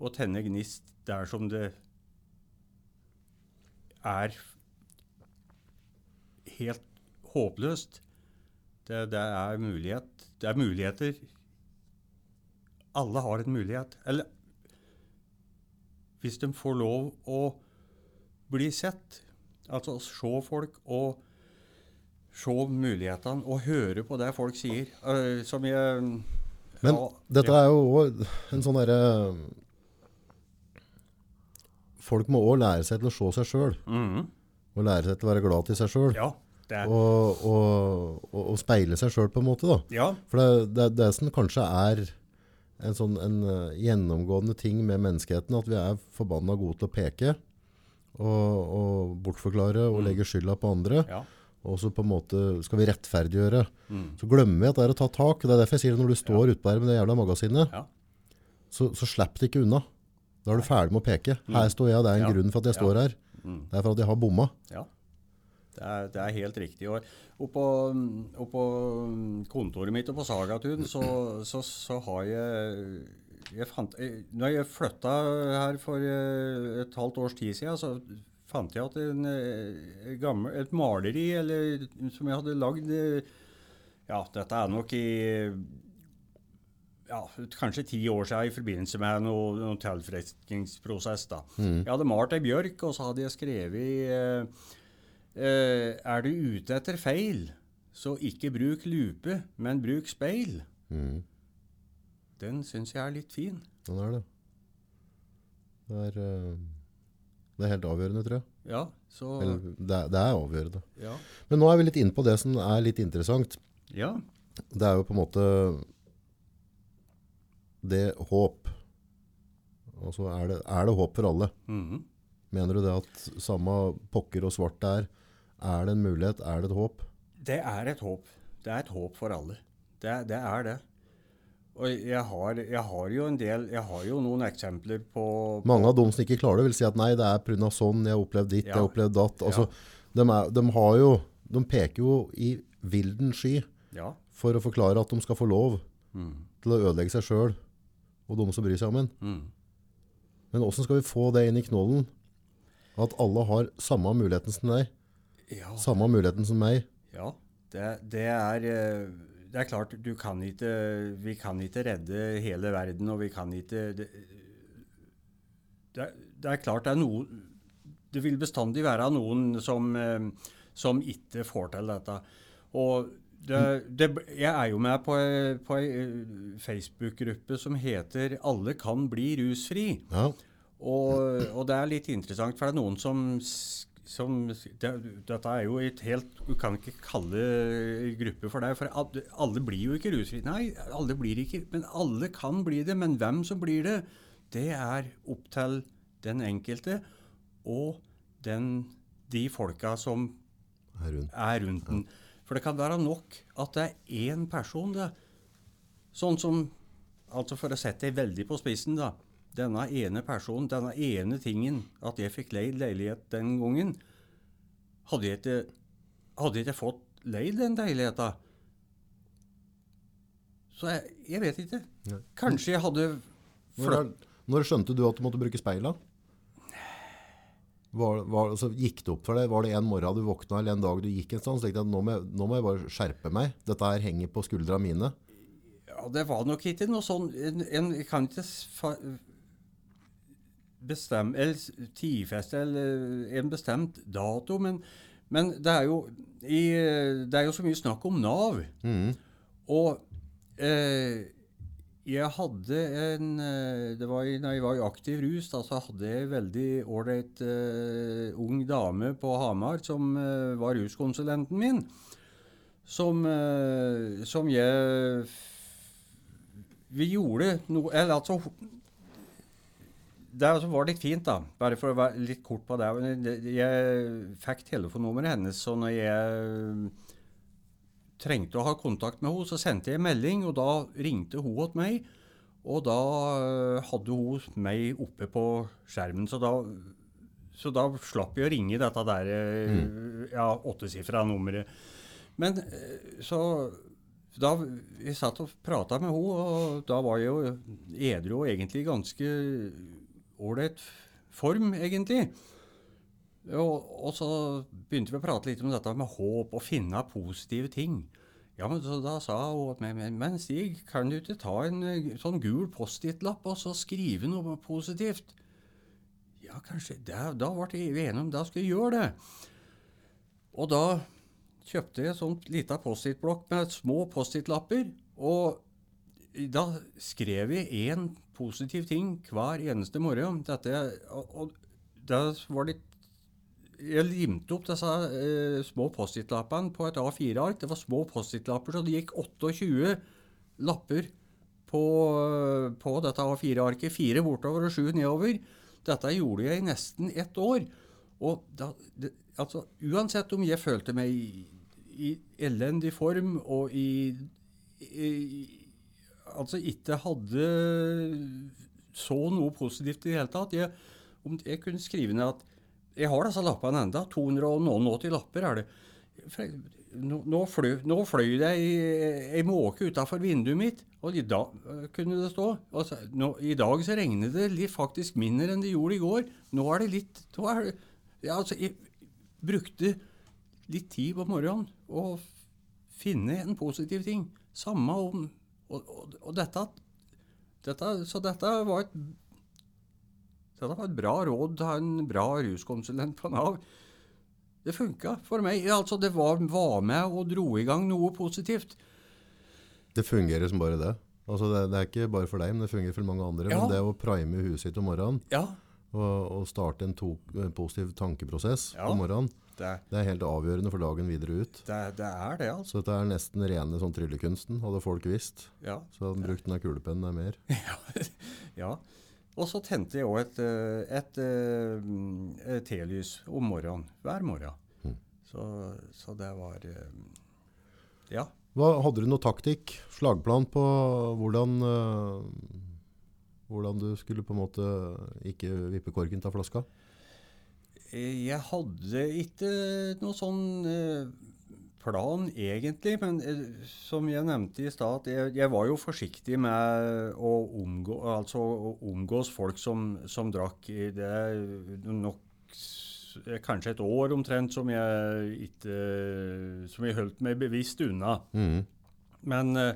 å tenne gnist der som det er helt håpløst. Det er mulighet. Det er muligheter. Alle har en mulighet. Eller hvis de får lov å bli sett, altså se folk og se mulighetene og høre på det folk sier, Uh, som jeg Men ja, dette er jo òg en sånn derre Folk må òg lære seg til å se seg sjøl. Mhm. Og lære seg til å være glad til seg sjøl. Ja. Og, og, og, og speile seg sjøl, på en måte. da. ja. For det, det, det som kanskje er en sånn en uh, gjennomgående ting med menneskeheten, at vi er forbanna gode til å peke og, og bortforklare og Mm. legge skylda på andre. ja. Og så på en måte skal vi rettferdiggjøre. Mm. Så glemmer vi at det er å ta tak. Det er derfor jeg sier at når du står ute der med det jævla magasinet, Ja. så, så slipp det ikke unna. Da er du ferdig med å peke. Her står jeg, og det er en Ja. grunn for at jeg Ja. står her. Mm. Det er for at jeg har bomma. ja. Det er, det er helt riktig. Og oppå, oppå kontoret mitt og på Sagatun så, så, så har jeg jeg fant, jeg, når jeg flytta her for eh, et halvt års tid siden, så fant jeg at en, eh, gammel, et maleri eller, som jeg hadde lagd eh, Ja, dette er nok i ja, kanskje ti år siden i forbindelse med noen noe tilfredsstillingsprosess. Mm. Jeg hadde malt ei bjørk, og så hadde jeg skrevet eh, eh, Er du ute etter feil, så ikke bruk lupe, men bruk speil. Mm. Den syns jeg er litt fin. Den er det. Det er, eh, det er helt avgjørende, tror jeg. Ja, så Eller, det, er, det er avgjørende. Ja. Men nå er vi litt inne på det som er litt interessant. ja. Det er jo på en måte det håp. Altså er det, er det håp for alle? mhm. Mener du det at samme pokker og svart det er, er det en mulighet? Er det et håp? Det er et håp. Det er et håp for alle. Det, det er det. Og jeg har, jeg har jo en del Jeg har jo noen eksempler på Mange av dem som ikke klarer det, vil si at nei, det er pga. sånn, jeg har opplevd ditt, jeg har opplevd datt. Altså, de, er, de, har jo, de peker jo i vilden sky Ja. for å forklare at de skal få lov Mm. til å ødelegge seg sjøl og de som bryr seg om en. Mm. Men åssen skal vi få det inn i knollen? At alle har samme muligheten som deg, Ja. samme muligheten som meg. Ja, det, det er eh, Det er klart, du kan ikke Vi kan ikke redde hele verden, og vi kan ikke Det, det, det er klart det er noe Det vil bestandig være noen som, eh, som ikke får til dette. Og det, det, jeg er jo med på på ei eh, Facebook-gruppe som heter 'Alle kan bli rusfri'. Ja, Og, og det er litt interessant, for det er noen som, s- som det, Dette er jo et helt Du kan ikke kalle gruppe for det, for alle, alle blir jo ikke rusfrie. Nei, alle blir ikke Men alle kan bli det. Men hvem som blir det, det er opp til den enkelte og den, de folka som er rundt. er rundt den. For det kan være nok at det er én person, det. Sånn som Altså for å sette det veldig på spissen, da. Denne ene personen, denne ene tingen, at jeg fikk leid leilighet den gangen Hadde jeg ikke, hadde jeg ikke fått leid den leiligheta Så jeg, jeg vet ikke. Kanskje jeg hadde Når, når skjønte du at du måtte bruke speila? Var, var, altså, gikk det opp for deg? Var det en morgen du våkna eller en dag du gikk en så jeg at nå må jeg, nå må jeg bare skjerpe meg. Dette her henger på skuldra mine. Ja, det var nok ikke noe sånn En, en jeg kan ikke bestemme Eller tidfeste eller en bestemt dato, men, men det, er jo i, det er jo så mye snakk om Nav. Mm. Og eh, jeg hadde en eh, det var i, Når jeg var i aktiv rus, da, så hadde jeg en veldig ålreit eh, ung dame på Hamar som eh, var ruskonsulenten min. Som, eh, som jeg Vi gjorde noe Eller altså Det var litt fint, da, bare for å være litt kort på det Jeg fikk telefonnummeret hennes, så når jeg trengte å ha kontakt med henne, så sendte jeg en melding, og da ringte hun til meg. Og da øh, hadde hun meg oppe på skjermen, så da, så da slapp jeg å ringe dette der mm. ja, åttesifra nummeret. Men så da Jeg satt og prata med henne, og da var jeg jo edru og egentlig ganske ålreit form, egentlig. Og, og så begynte vi å prate litt om dette med håp og finne positive ting. Ja, men så Da sa hun at men, men, Stig, kan du ikke ta en eh, sånn gul Post-It-lapp og så skrive noe positivt? Ja, kanskje. Da, da ble vi enige om da skulle jeg gjøre det. Og da kjøpte jeg sånn lita Post-It-blokk med små Post-It-lapper. Og da skrev jeg én positiv ting hver eneste morgen. Dette, og, og det var litt jeg limte opp disse eh, små Post-It-lappene på et A4-ark. Det var små Post-It-lapper, så det gikk 28 lapper på, på dette A4-arket. Fire bortover og sju nedover. Dette gjorde jeg i nesten ett år. Og da, det, altså, uansett om jeg følte meg i, i elendig form og i, i Altså ikke hadde så noe positivt i det hele tatt jeg, Om jeg kunne skrive ned at Jeg har disse lappene enda, 280 lapper er det. Nå, nå, fløy, nå fløy det ei, måke utafor vinduet mitt, og i dag øh, kunne det stå. Altså, nå, I dag så regner det litt, faktisk mindre enn det gjorde i går. Nå er det litt er det, ja, altså, Jeg brukte litt tid på morgenen å finne en positiv ting. Samme om Og, og, og dette, dette Så dette var et dette var et bra råd til en bra ruskonsulent på Nav. Det funka for meg. Altså, det var, var med og dro i gang noe positivt. Det fungerer som bare det. Altså det, det er ikke bare for deg, men det fungerer for mange andre. Ja. Men det å prime huset sitt om morgenen, Ja, og, og starte en to, positiv tankeprosess Ja. om morgenen, det, det er helt avgjørende for dagen videre ut. det, det er det, altså. Så dette er nesten rene sånn tryllekunsten, hadde folk visst. Ja. Så hadde de brukt den der kulepennen der mer. ja. Og så tente jeg òg et, et, et, eh, telys om morgenen. Hver morgen. Mm. Så, så det var eh, Ja. Hva, hadde du noe taktikk, slagplan på hvordan, hvordan du skulle på en måte ikke vippe korken av flaska? Jeg hadde ikke noe sånn eh, plan egentlig, men eh, som jeg nevnte i stad, jeg, jeg var jo forsiktig med å, omgå, altså, å omgås folk som, som drakk. Det er nok eh, kanskje et år omtrent som jeg ikke Som jeg holdt meg bevisst unna. Mm. Men eh,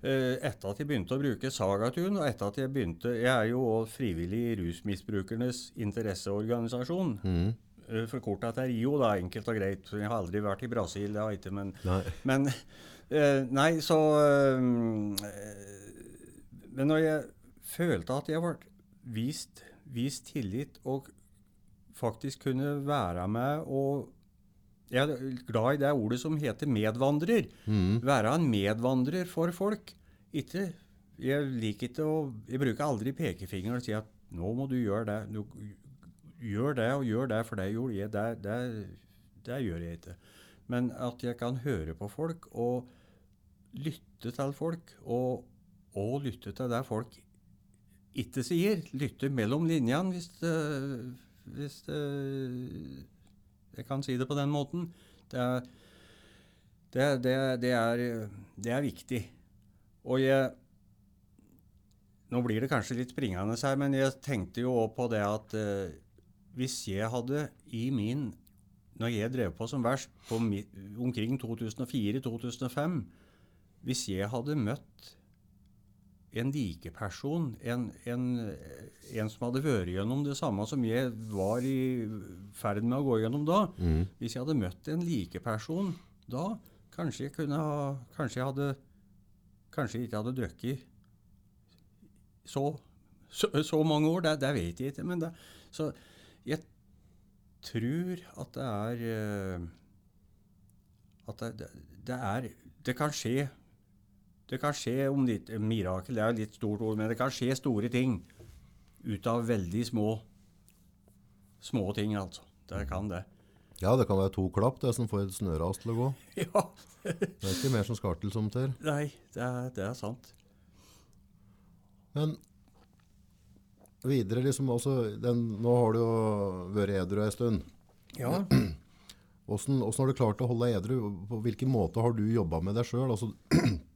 etter at jeg begynte å bruke Sagatun, og etter at jeg begynte Jeg er jo òg frivillig i Rusmisbrukernes interesseorganisasjon. Mm. Uh, Forkorta til RIO, da, enkelt og greit. Jeg har aldri vært i Brasil, det har jeg ikke, men Nei. Men eh, Nei, så eh, Men når jeg følte at jeg ble vist, vist tillit og faktisk kunne være med og Jeg er glad i det ordet som heter medvandrer. Mm. Være en medvandrer for folk. Ikke Jeg liker ikke å Jeg bruker aldri pekefingeren og sier at 'nå må du gjøre det'. Du, gjør det og gjør det, for det gjorde jeg. Det, det, det gjør jeg ikke. Men at jeg kan høre på folk og lytte til folk, og, og lytte til det folk ikke sier. Lytte mellom linjene, hvis, det, hvis det, jeg kan si det på den måten. Det er, det, det, det, er, er viktig. Og jeg Nå blir det kanskje litt springende her, men jeg tenkte jo òg på det at eh, hvis jeg hadde i min Når jeg drev på som verst på omkring 2004-2005 Hvis jeg hadde møtt en likeperson, en, en, en som hadde vært gjennom det samme som jeg var i ferd med å gå gjennom da mm. Hvis jeg hadde møtt en likeperson da, kanskje jeg kunne ha Kanskje jeg hadde Kanskje jeg ikke hadde drukket så, så, så mange år. Det, det vet jeg ikke. Men det, så jeg tror at det er eh, At det, det, det er Det kan skje Det kan skje om litt Mirakel det er et litt stort ord, men det kan skje store ting ut av veldig små små ting, altså. Det kan det. Ja, det kan være to klapp, det som får et snøras til å gå. Ja. Det er ikke mer som skal til som til. Nei, det er, det er sant. Men videre liksom også, den, nå har du jo vært edru en stund. Ja. Hvordan har du klart å holde deg edru? På hvilken måte har du jobbet med deg? Altså,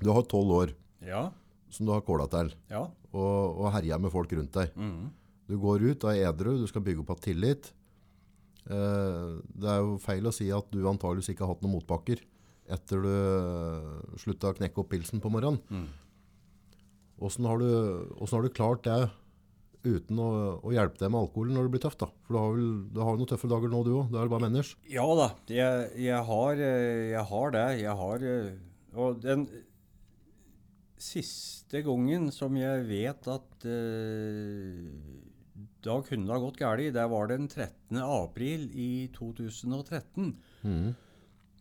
du har 12 år Ja. som du har kåla til, Ja. og, og herja med folk rundt deg. Mm. Du går ut, er edru, du skal bygge opp av tillit. Eh, det er jo feil å si at du antageligvis ikke har hatt noen motbakker etter du eh, slutta å knekke opp pilsen på morgenen. Mm. Har, du, har du klart det uten å, å hjelpe deg med alkoholen når det blir tøft? da? For du har vel du har noen tøffe dager nå, du òg. Det er vel bare menneske. Ja da, jeg, jeg, har, eh, jeg har det. Jeg har eh, Og den siste gangen som jeg vet at uh, da kunne det ha gått galt, det var den 13. april i 2013. Mm.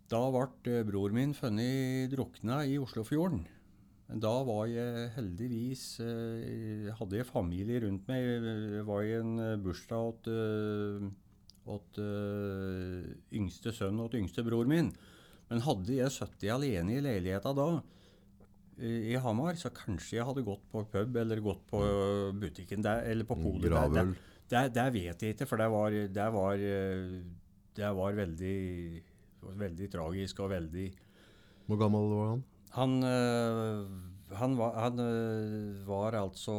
Da ble eh, bror min funnet drukna i Oslofjorden. Da var jeg heldigvis uh, Hadde jeg familie rundt meg. Jeg var i en bursdag åt, uh, åt yngste sønn åt yngste bror min. Men hadde jeg sittet alene i leiligheta da, i Hamar, så kanskje jeg hadde gått på pub eller gått på butikken der, eller på polet der. der, Der, vet jeg ikke, for det var, der var, der var veldig, veldig tragisk og veldig Hvor gammel var han? Han, øh, han, var, han øh, var altså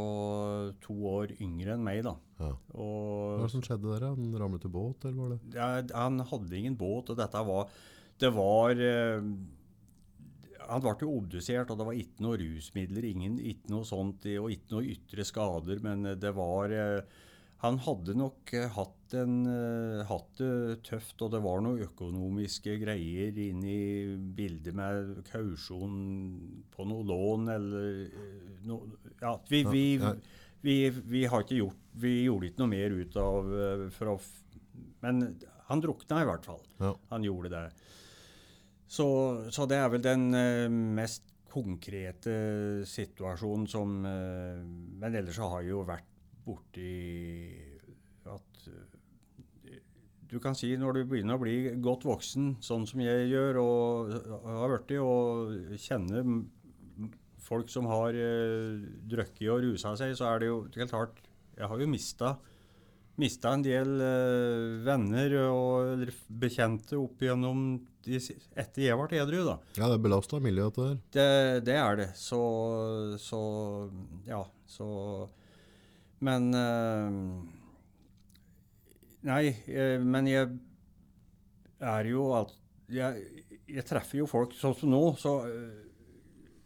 to år yngre enn meg, da. Ja. Hva Og det som skjedde der? Han ramlet i båt, eller var det? ja, han hadde ingen båt, og dette var Det var øh, Han ble jo obdusert, og det var ikke noe rusmidler, ingen, ikke noe sånt, og ikke noe ytre skader, men det var øh, han hadde nok eh, hatt, en, eh, hatt det tøft, og det var noen økonomiske greier inn i bildet med kausjon på noe lån eller eh, noe Ja, vi, vi, vi, vi har ikke gjort Vi gjorde ikke noe mer ut av eh, å Men han drukna i hvert fall. Ja. Han gjorde det. Så, så det er vel den eh, mest konkrete situasjonen som eh, Men ellers så har jeg jo vært borti at eh, Du kan si når du begynner å bli godt voksen, sånn som jeg gjør, og har blitt, og kjenner folk som har uh, drukket og rusa seg, så er det jo helt klart Jeg har jo mista mista en del uh, venner og bekjente opp igjennom de, etter jeg ble edru, da. Ja, det er belasta miljøet, dette der. Det, det er det. Så, så Ja, så Men uh, Nei, eh, men jeg er jo alt jeg, jeg treffer jo folk sånn som nå, så eh,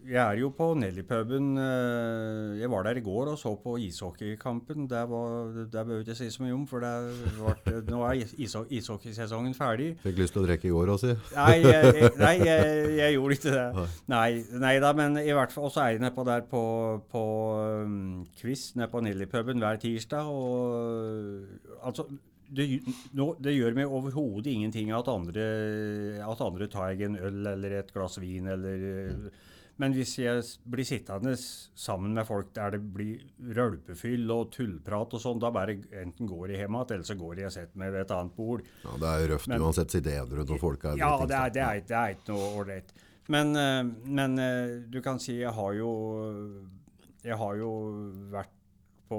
jeg er jo på Nelly-puben. eh, Jeg var der i går og så på ishockeykampen. Der, var, det bør jeg ikke si så mye om, for det ble, nå er ishockeysesongen ferdig. Fikk lyst til å drikke i går også, si. Nei, jeg, nei jeg, jeg gjorde ikke det. Nei. Nei, da, men i hvert fall også er jeg nedpå der på, på um, quiz nede på Nilly-puben hver tirsdag. Og altså det, no, det gjør meg overhodet ingenting at andre, at andre tar en øl eller et glass vin eller Men hvis jeg blir sittende sammen med folk der det blir rølpefyll og tullprat og sånn, da bare enten går jeg hjem igjen, eller så går jeg og setter meg ved et annet bord. Ja, det er jo røft Men- uansett sitt edru når folk er Ja, det er, det er, det er ikke noe ålreit. Men, eh, men eh, du kan si jeg har jo Jeg har jo vært på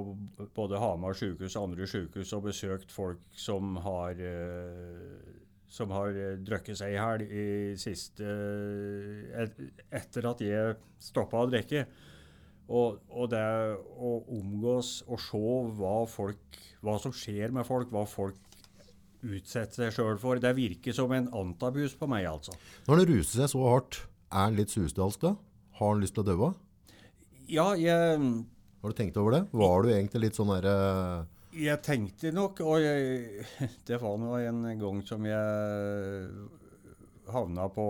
både Hamar sykehus og andre sykehus og besøkt folk som har eh, som har eh, drukket seg i hjel i siste et, Etter at jeg stoppa å drikke. Og, og det å omgås og se hva folk hva som skjer med folk, hva folk utsetter seg sjøl for, det virker som en antabus på meg, altså. Når han ruser seg så hardt, er han litt susdalsk da? Har han lyst til å dø? Ja, jeg Har du tenkt over det? Var du egentlig litt sånn derre Jeg tenkte nok, og jeg, det var nå en gang som jeg havna på,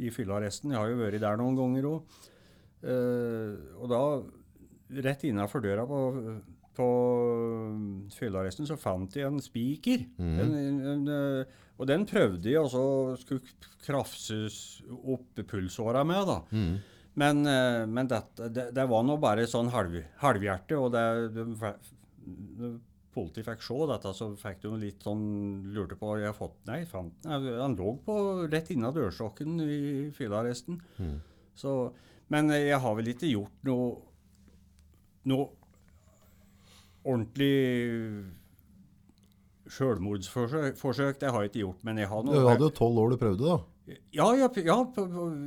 i fyllearresten. Jeg har jo vært der noen ganger òg. og da, rett innafor døra på, på fyllearresten, så fant jeg en spiker. Eh, og den prøvde jeg også skulle krafses opp pulsåra med, da. mm. Men, eh, men dette, det, det var nå bare sånn halv, halvhjerte, og det, politiet fikk se dette, så fikk de litt sånn lurte på jeg har fått, Nei, fant, han lå på rett inna dørstokken i fyllearresten. Mm. Så, men jeg har vel ikke gjort noe noe ordentlig sjølmordsforsøk. Det har jeg ikke gjort, men jeg har noe Du hadde jo tolv år du prøvde, da. ja, ja, ja,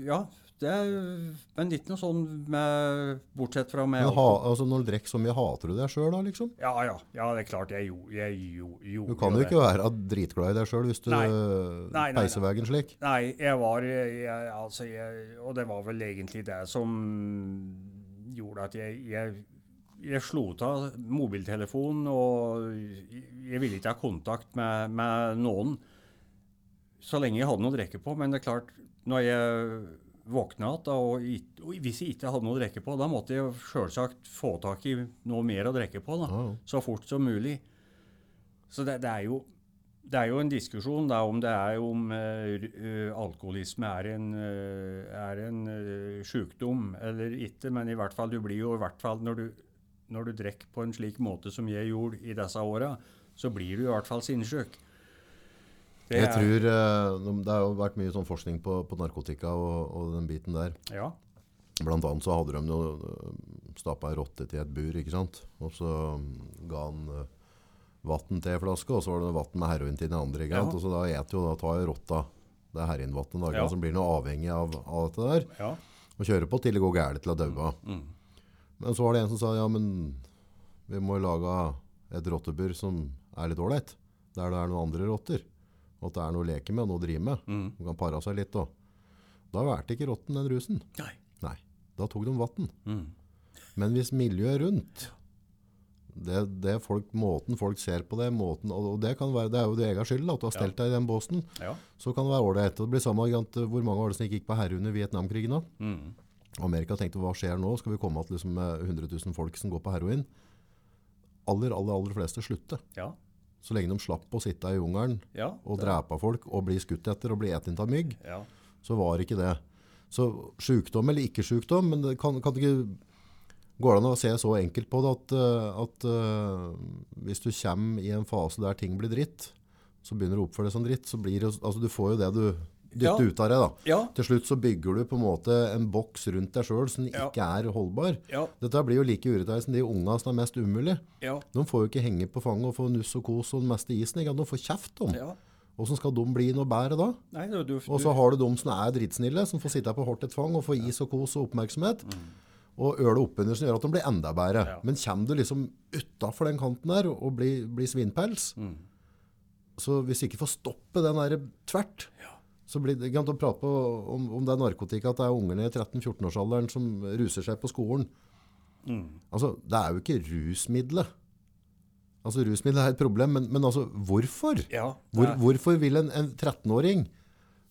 ja det er, men ikke noe sånn med Bortsett fra med ha, altså, når du drikker så mye, hater du deg sjøl da, liksom? Ja, ja, ja, det er klart jeg gjorde jeg, gjo- Du kan jo ikke være dritglad i deg sjøl hvis du Nei. Nei, nei, peiser veien slik. Nei, jeg var jeg, Altså, jeg Og det var vel egentlig det som gjorde at jeg, jeg jeg slo av mobiltelefonen, og jeg ville ikke ha kontakt med, med noen så lenge jeg hadde noe å drikke på. Men det er klart, når jeg våkna igjen, og, og hvis jeg ikke hadde noe å drikke på, da måtte jeg selvsagt få tak i noe mer å drikke på. da ja. så fort som mulig. Så det, det, er, jo, det er jo en diskusjon da, om det er om uh, alkoholisme er en, uh, er en uh, sykdom eller ikke, men i hvert fall, du blir jo i hvert fall når du, når du drikker på en slik måte som jeg gjorde i disse åra, så blir du i hvert fall sinnssyk. Det Jeg tror øh, Det har jo vært mye sånn forskning på, på narkotika og, og den biten der. Ja. Blant annet så hadde de noe øh, stappa ei rotte til et bur, ikke sant. Og så mm, ga han uh, vann til ei flaske, og så var det vann med heroin til den andre. ikke sant? Ja. Og så da et jo, da tar jo rotta det heroinvannet, Ja. som blir noe avhengig av, av dette der. Ja. Og kjører på til det går gærent til å daue. Mm. Men så var det en som sa ja, men vi må lage et rottebur som er litt ålreit. Der det er noen andre rotter. Og at det er noe å leke med og noe å drive med. Mm. De kan pare seg litt òg. Da valgte ikke rotten den rusen. Nei. Nei. Da tok de vann. Mm. Men hvis miljøet rundt det, det folk, Måten folk ser på det, måten, og det, kan være, det er jo din egen skyld at du har stelt deg i den båsen, Ja. så kan det være ålreit. Det blir samme til Hvor mange var det som ikke gikk på herre under Vietnamkrigen? da? Mm. Amerika tenkte hva skjer nå? Skal vi komme til liksom, med 100 000 folk som går på heroin? Aller, aller, aller fleste slutter. Ja. Så lenge de slapp å sitte i jungelen Ja. og drepe folk og bli skutt etter og bli spist av mygg, Ja. så var ikke det. Så sykdom eller ikke sykdom, men det kan, kan det ikke Går det an å se så enkelt på det at, eh, at uh, hvis du kommer i en fase der ting blir dritt, så begynner du å oppføre deg som dritt, så blir det, altså du får jo det du dytter Ja. ut av deg. da. Ja. Til slutt så bygger du på en måte en boks rundt deg sjøl som Ja. ikke er holdbar. Ja. Dette blir jo like urettferdig som de unga som er mest umulig. Ja. De får jo ikke henge på fanget og få nuss og kos og den meste isen. Ikke? De får kjeft om. ja. Hvordan skal de bli noe bedre da? Nei, du, du, Og så har du de som er dritsnille, som får sitte på hardt et fang og få is og kos og oppmerksomhet. Og øle oppunder som gjør at de blir enda bedre. Mm. Ja. Men kommer du liksom utafor den kanten der og blir, blir svinpels, Mm. så hvis du ikke får stoppe den der tvert, så blir det gant å prate på, om, om det er narkotika, at det er ungene i 13-14-årsalderen som ruser seg på skolen. Mm. Altså, det er jo ikke rusmiddelet. Altså, rusmiddelet er et problem, men, men altså, hvorfor? Ja. Hvor, hvorfor vil en, en 13-åring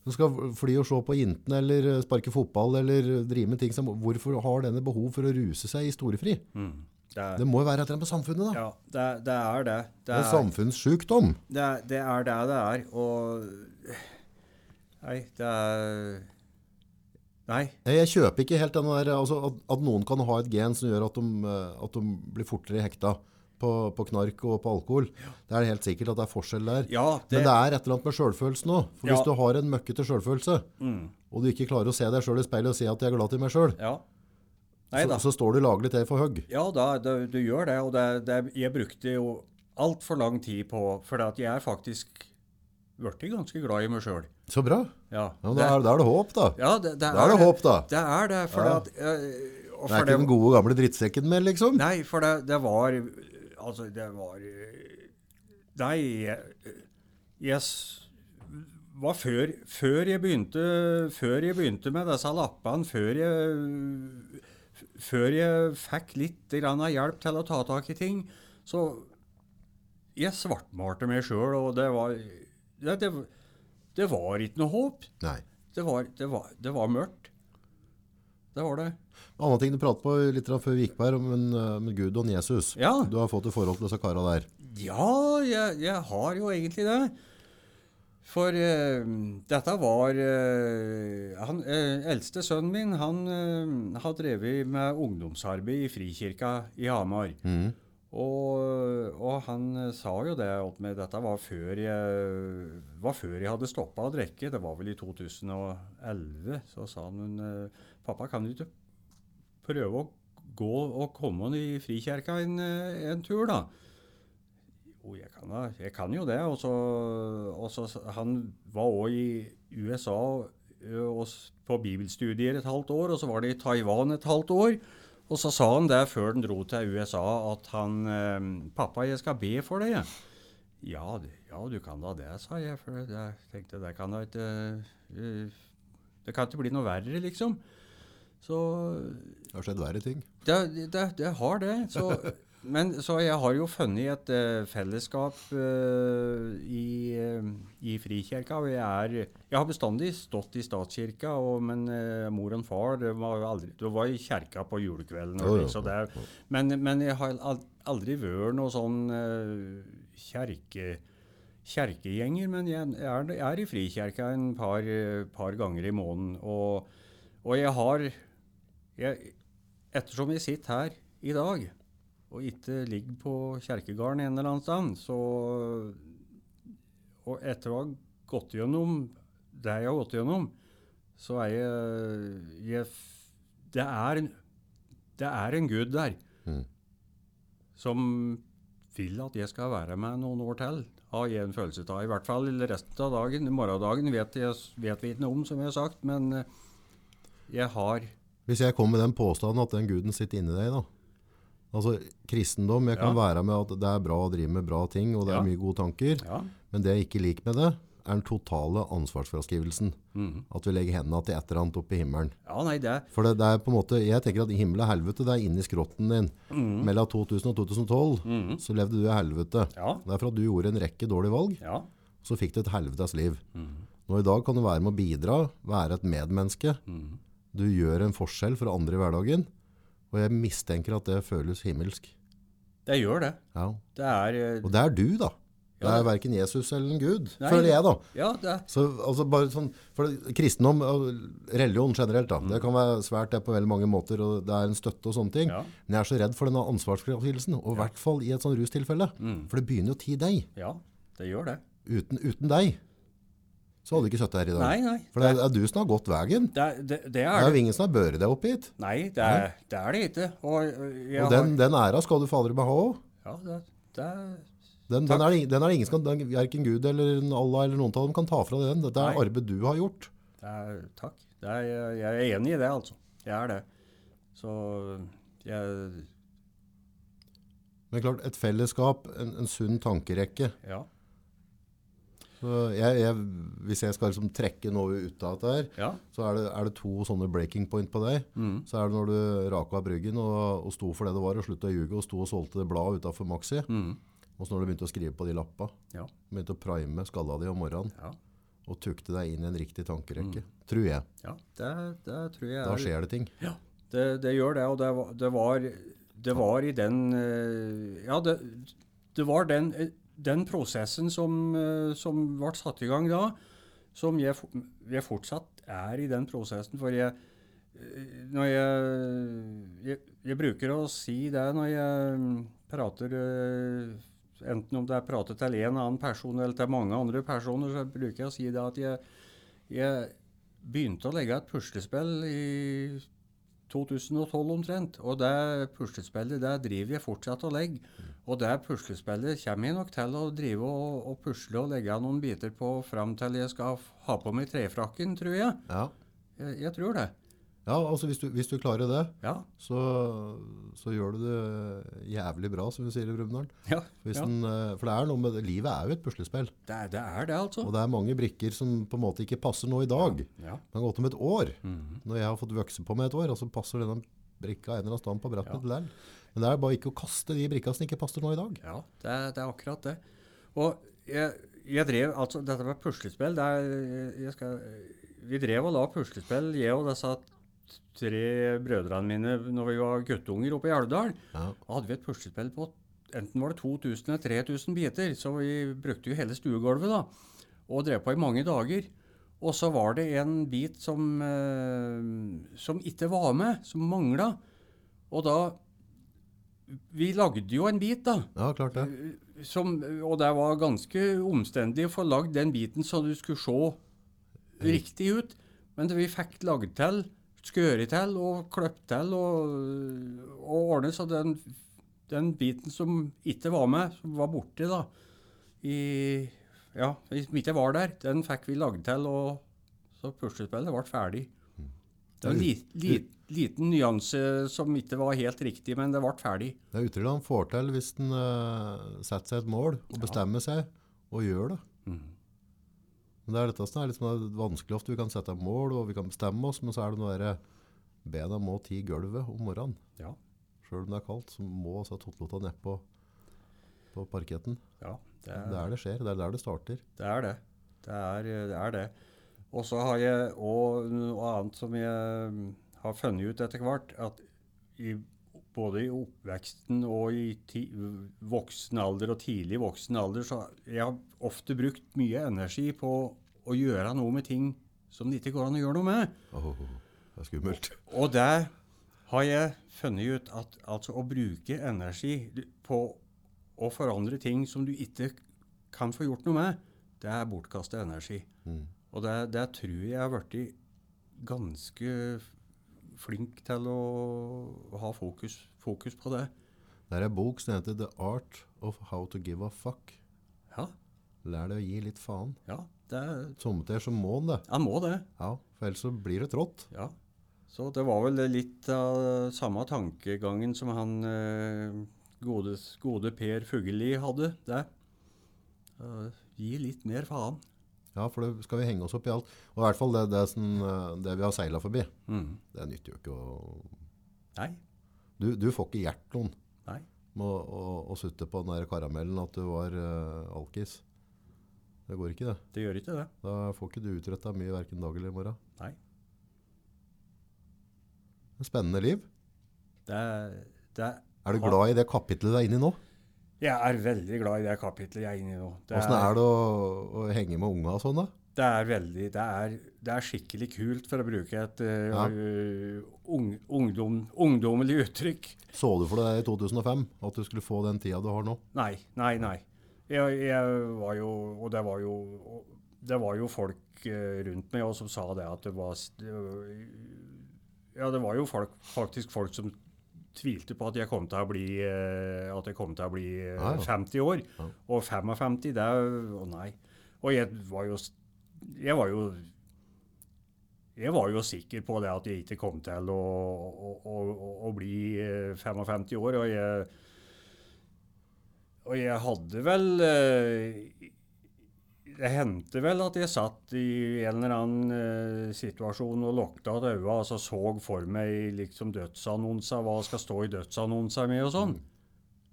som skal fly og se på jentene eller eh, sparke fotball eller drive med ting som, hvorfor har denne behov for å ruse seg i storefri? Mm. Det er, Det må jo være et eller annet med samfunnet da. ja, det, det er det. Det Det er er, samfunnssykdom. det, det er det det er. Og Nei, det er Nei. Jeg kjøper ikke helt den der, altså at, at noen kan ha et gen som gjør at de, eh, at de blir fortere hekta på, på knark og på alkohol. Det er helt sikkert at det er forskjell der. Ja, det, Men det er et eller annet med sjølfølelsen òg. For hvis du har en møkkete selvfølelse, mm, og du ikke klarer å se deg sjøl i speilet og si at jeg er glad i meg sjøl, Ja. Så, så står du laglig til for hugg. Ja, da, da, du gjør det. Og det, det, jeg brukte jo altfor lang tid på For jeg er faktisk blitt ganske glad i meg sjøl. Så bra. Ja, Ja, da, er, da er det håp, da. ja, det, det Da er det håp, da. Det er det. For Ja. at, eh, og Det for er ikke den gode, gamle drittsekken mer, liksom. Nei, for det, det var Altså, det var Nei, jeg, jeg var før, før jeg begynte Før jeg begynte med disse lappene, før jeg Før jeg fikk litt grann av hjelp til å ta tak i ting, så Jeg svartmalte meg sjøl, og det var det, det, det var ikke noe håp. Nei. Det var, det var, det var mørkt. Det var det. Annen ting du pratet på litt før vi gikk på her, om en, eh, med Gud og Jesus. Ja. Du har fått et forhold til disse kara der. Ja, jeg, jeg har jo egentlig det. For uh, dette var uh, han, uh, Eldste sønnen min han har drevet med ungdomsarbeid i Frikirka i Hamar. Mhm. Og, og han eh, sa jo det at med, dette var før jeg, var før jeg hadde stoppa å drikke. Det var vel i 2011. Så sa han men, eh, pappa, kan du ikke prøve å gå og komme i Frikirka en, eh, en tur, da? Jo, jeg kan, da. jeg kan jo det. Og så, og så Han var òg i USA og på bibelstudier et halvt år, og så var det i Taiwan et halvt år. Og så sa han det før han dro til USA, at han eh, 'Pappa, jeg skal be for deg', jeg. Ja, ja, du kan da det, sa jeg. For jeg tenkte det kan da ikke eh, Det kan ikke bli noe verre, liksom. Så Det har skjedd verre ting. det, det, det har det. Så, men så jeg har jo funnet et uh, fellesskap uh, i, uh, i Frikirka. Og jeg, er, jeg har bestandig stått i statskirka, og, men mor og far det var aldri, det var i kjerka på julekvelden. Og, så det, er- men, men jeg har aldri vært noe sånn kjerke kjerkegjenger, men jeg er, jeg er i Frikirka en par, par ganger i måneden. Og, og jeg har jeg, Ettersom jeg sitter her i dag og ikke ligger på kjerkegården en eller annen sted, så Og etter å ha gått gjennom det jeg har gått gjennom, så er jeg, jeg Det er det er en gud der Mm. som vil at jeg skal være med noen år til, har jeg en følelse av. I hvert fall resten av dagen. Morgendagen vet, jeg, vet vi ikke noe om, som jeg har sagt, men eh, jeg har Hvis jeg kom med den påstanden at den guden sitter inni deg, da. Altså, kristendom, jeg kan Ja. være med at det er bra å drive med bra ting, og det er mye gode tanker, Ja. men det jeg ikke liker med det, er den totale ansvarsfraskrivelsen. Mm. At vi legger hendene til et eller annet oppe i himmelen. ja, nei, det For det, det er på en måte, jeg tenker at himmel og helvete, det er inni skrotten din. Mellom 2000 og 2012, mm. så levde du i helvete. Ja. Det er for at du gjorde en rekke dårlige valg, Ja. så fikk du et helvetes liv. Mhm. Nå i dag kan du være med å bidra, være et medmenneske. Mhm. Du gjør en forskjell for andre i hverdagen, og jeg mistenker at det føles himmelsk. Det gjør det. Ja. Det er eh, Og det er du, da. Det er verken Jesus eller en Gud, Nei. føler jeg, da. Ja, det er Så altså bare sånn, for Kristendom og religion generelt, da, det kan være svært det på veldig mange måter, og det er en støtte og sånne ting. Ja. Men jeg er så redd for denne ansvarsfraskrivelsen, og i hvert fall i et sånn rustilfelle. Mm. For det begynner jo å ti deg. Ja, det gjør det. Uten, uten deg så hadde du ikke sittet her i dag. Nei, nei. For det er, er du som har gått veien. Det, det, det Det er jo ingen som har børet deg opp hit. Nei, det er det, er det ikke. Og, Og den, den æra skal du fader meg ha òg. ja, det, det Den, den, er, det- den er ingen som kan, Verken Gud eller Allah eller noen av dem kan ta fra deg den. Dette er Nei. arbeid du har gjort. Det er, takk. Det er, jeg er enig i det, altså. Jeg er det. Så jeg Men klart, et fellesskap, en, en sunn tankerekke. Ja. Jeg, jeg, hvis jeg skal liksom trekke noe ut av dette her, Ja. så er det, er det to sånne breaking point på deg. Mm. Så er det når du raka bryggen og, og sto for det det var, og slutta å ljuge og sto og solgte det bladet utafor Maxi. Mm. Og så når du begynte å skrive på de lappa, Ja. begynte å prime skalla di om morgenen, Ja. og tukte deg inn i en riktig tankerekke. Tror jeg. ja. Det, det tror jeg Da er skjer det ting. Ja, det, det gjør det. Og det var, det var, var i den eh, Ja, det, det var den, eh, den prosessen som, eh, som ble satt i gang da, som jeg, jeg fortsatt er i den prosessen. For jeg, eh, når jeg, jeg bruker å si det når jeg prater eh, Enten om det er pratet til en annen person eller til mange andre personer, så bruker jeg å si det at jeg, jeg begynte å legge et puslespill i 2012 omtrent. Og det puslespillet det driver jeg fortsatt og legger. Og det puslespillet kommer jeg nok til å drive og, og pusle og legge noen biter på fram til jeg skal ha på meg trefrakken, tror jeg. Ja, Jeg, jeg tror det. Ja altså hvis du, hvis du klarer det, Ja. så, så gjør du det jævlig bra, som vi sier i Brumunddal. ja, ja. eh, For det er noe med det. Livet er jo et puslespill. Det, er- det er det, altså. Og det er mange brikker som på en måte ikke passer nå i dag. Ja. Det har gått om et år. Mhm. Når jeg har fått vokse på med et år, og så passer denne brikka en eller annen stand på brettet til der. Men det er bare ikke å kaste de brikka som ikke passer nå i dag. Ja, det er, det er akkurat det. Og jeg, jeg drev altså Dette med puslespill det er, jeg skal, Vi drev og la puslespill, jeg og disse tre brødrene mine når vi var guttunger oppe i Alvdal. Ja. Hadde vi et puslespill på enten var det 2000 eller 3000 biter, så vi brukte jo hele stuegulvet da, og drev på i mange dager. Og så var det en bit som, eh, som ikke var med, som mangla. Og da Vi lagde jo en bit, da. ja, klart det. Som, og det var ganske omstendig å få lagd den biten så du skulle se riktig ut. Men vi fikk lagd til, skåret til og kløpt til og, og ordnet så den, den biten som ikke var med, som var borte da, i, ja, som ikke var der, den fikk vi lagd til, og så puslespillet ble ferdig. Det var en li, li, liten nyanse som ikke var helt riktig, men det ble ferdig. Det er utrolig han får til hvis han uh, setter seg et mål og bestemmer seg og gjør det. Mhm. Men det er dette som er sånn vanskelig ofte. Vi kan sette mål og vi kan bestemme oss, men så er det noe der bena må ti gulvet om morgenen. Ja. Selv om det er kaldt, så må altså totlota ned på, på parketten. Ja, det er er der det skjer, det er der det starter. det. Er det. Det, er, det er det. Og så har jeg òg noe annet som jeg mm, har funnet ut etter hvert, at i, både i oppveksten og i voksen alder og tidlig voksen alder, så jeg har ofte brukt mye energi på å gjøre noe med ting som det ikke går an å gjøre noe med. Åh, det er skummelt. Og der har jeg funnet ut at altså å bruke energi på å forandre ting som du ikke kan få gjort noe med, det er bortkastet energi. Mm. Og det, det tror jeg har blitt ganske flink til å ha fokus, fokus på det. Det er ei bok som heter The Art of How to Give a Fuck. Ja, Lær deg å gi litt faen. ja det, Sommertider så må en det. jeg må det. Ja, for ellers så blir det trått. Ja. Så det var vel litt av samme tankegangen som han eh, gode, gode Per Fugelli hadde Det. Uh, gi litt mer faen. Ja, for det skal vi henge oss opp i alt. Og i hvert fall det, det, som, eh, det vi har seilet forbi. Mm. Det nytter jo ikke å... Nei. Du, du får ikke hjert noen Nei. med å, å, å sutte på den der karamellen at du var uh, alkis. Det går ikke det. Det gjør ikke det. Da får ikke du utrettet mye hverken dag eller i morgen. Nei. En spennende liv. Det, det Er du glad i det kapitlet du er inne i nå? Jeg er veldig glad i det kapitlet jeg er inne i nå. Åssen Hvordan er det å, å henge med unga og sånn da? Det er veldig Det er, det er skikkelig kult, for å bruke et uh, Ja. øh, ung, ungdom, ungdommelig uttrykk. Så du for deg i 2005 at du skulle få den tida du har nå? Nei, nei, nei. Jeg, jeg var jo Og det var jo Det var jo folk eh, rundt meg også som sa det at det var det, var- Ja, det var jo folk, faktisk folk som tvilte på at jeg kom til å bli eh, At jeg kom til å bli ah, Ja, ja. 50 år. Ja. Og 55, det Å nei. Og jeg var jo Jeg var jo jeg var jo sikker på det at jeg ikke kom til å, å, å, å, bli eh, 55 år. Og jeg, og jeg hadde vel eh, Det hendte vel at jeg satt i en eller annen eh, situasjon og lukta av øynene og så for meg liksom dødsannonser, hva skal stå i dødsannonser med og sånn.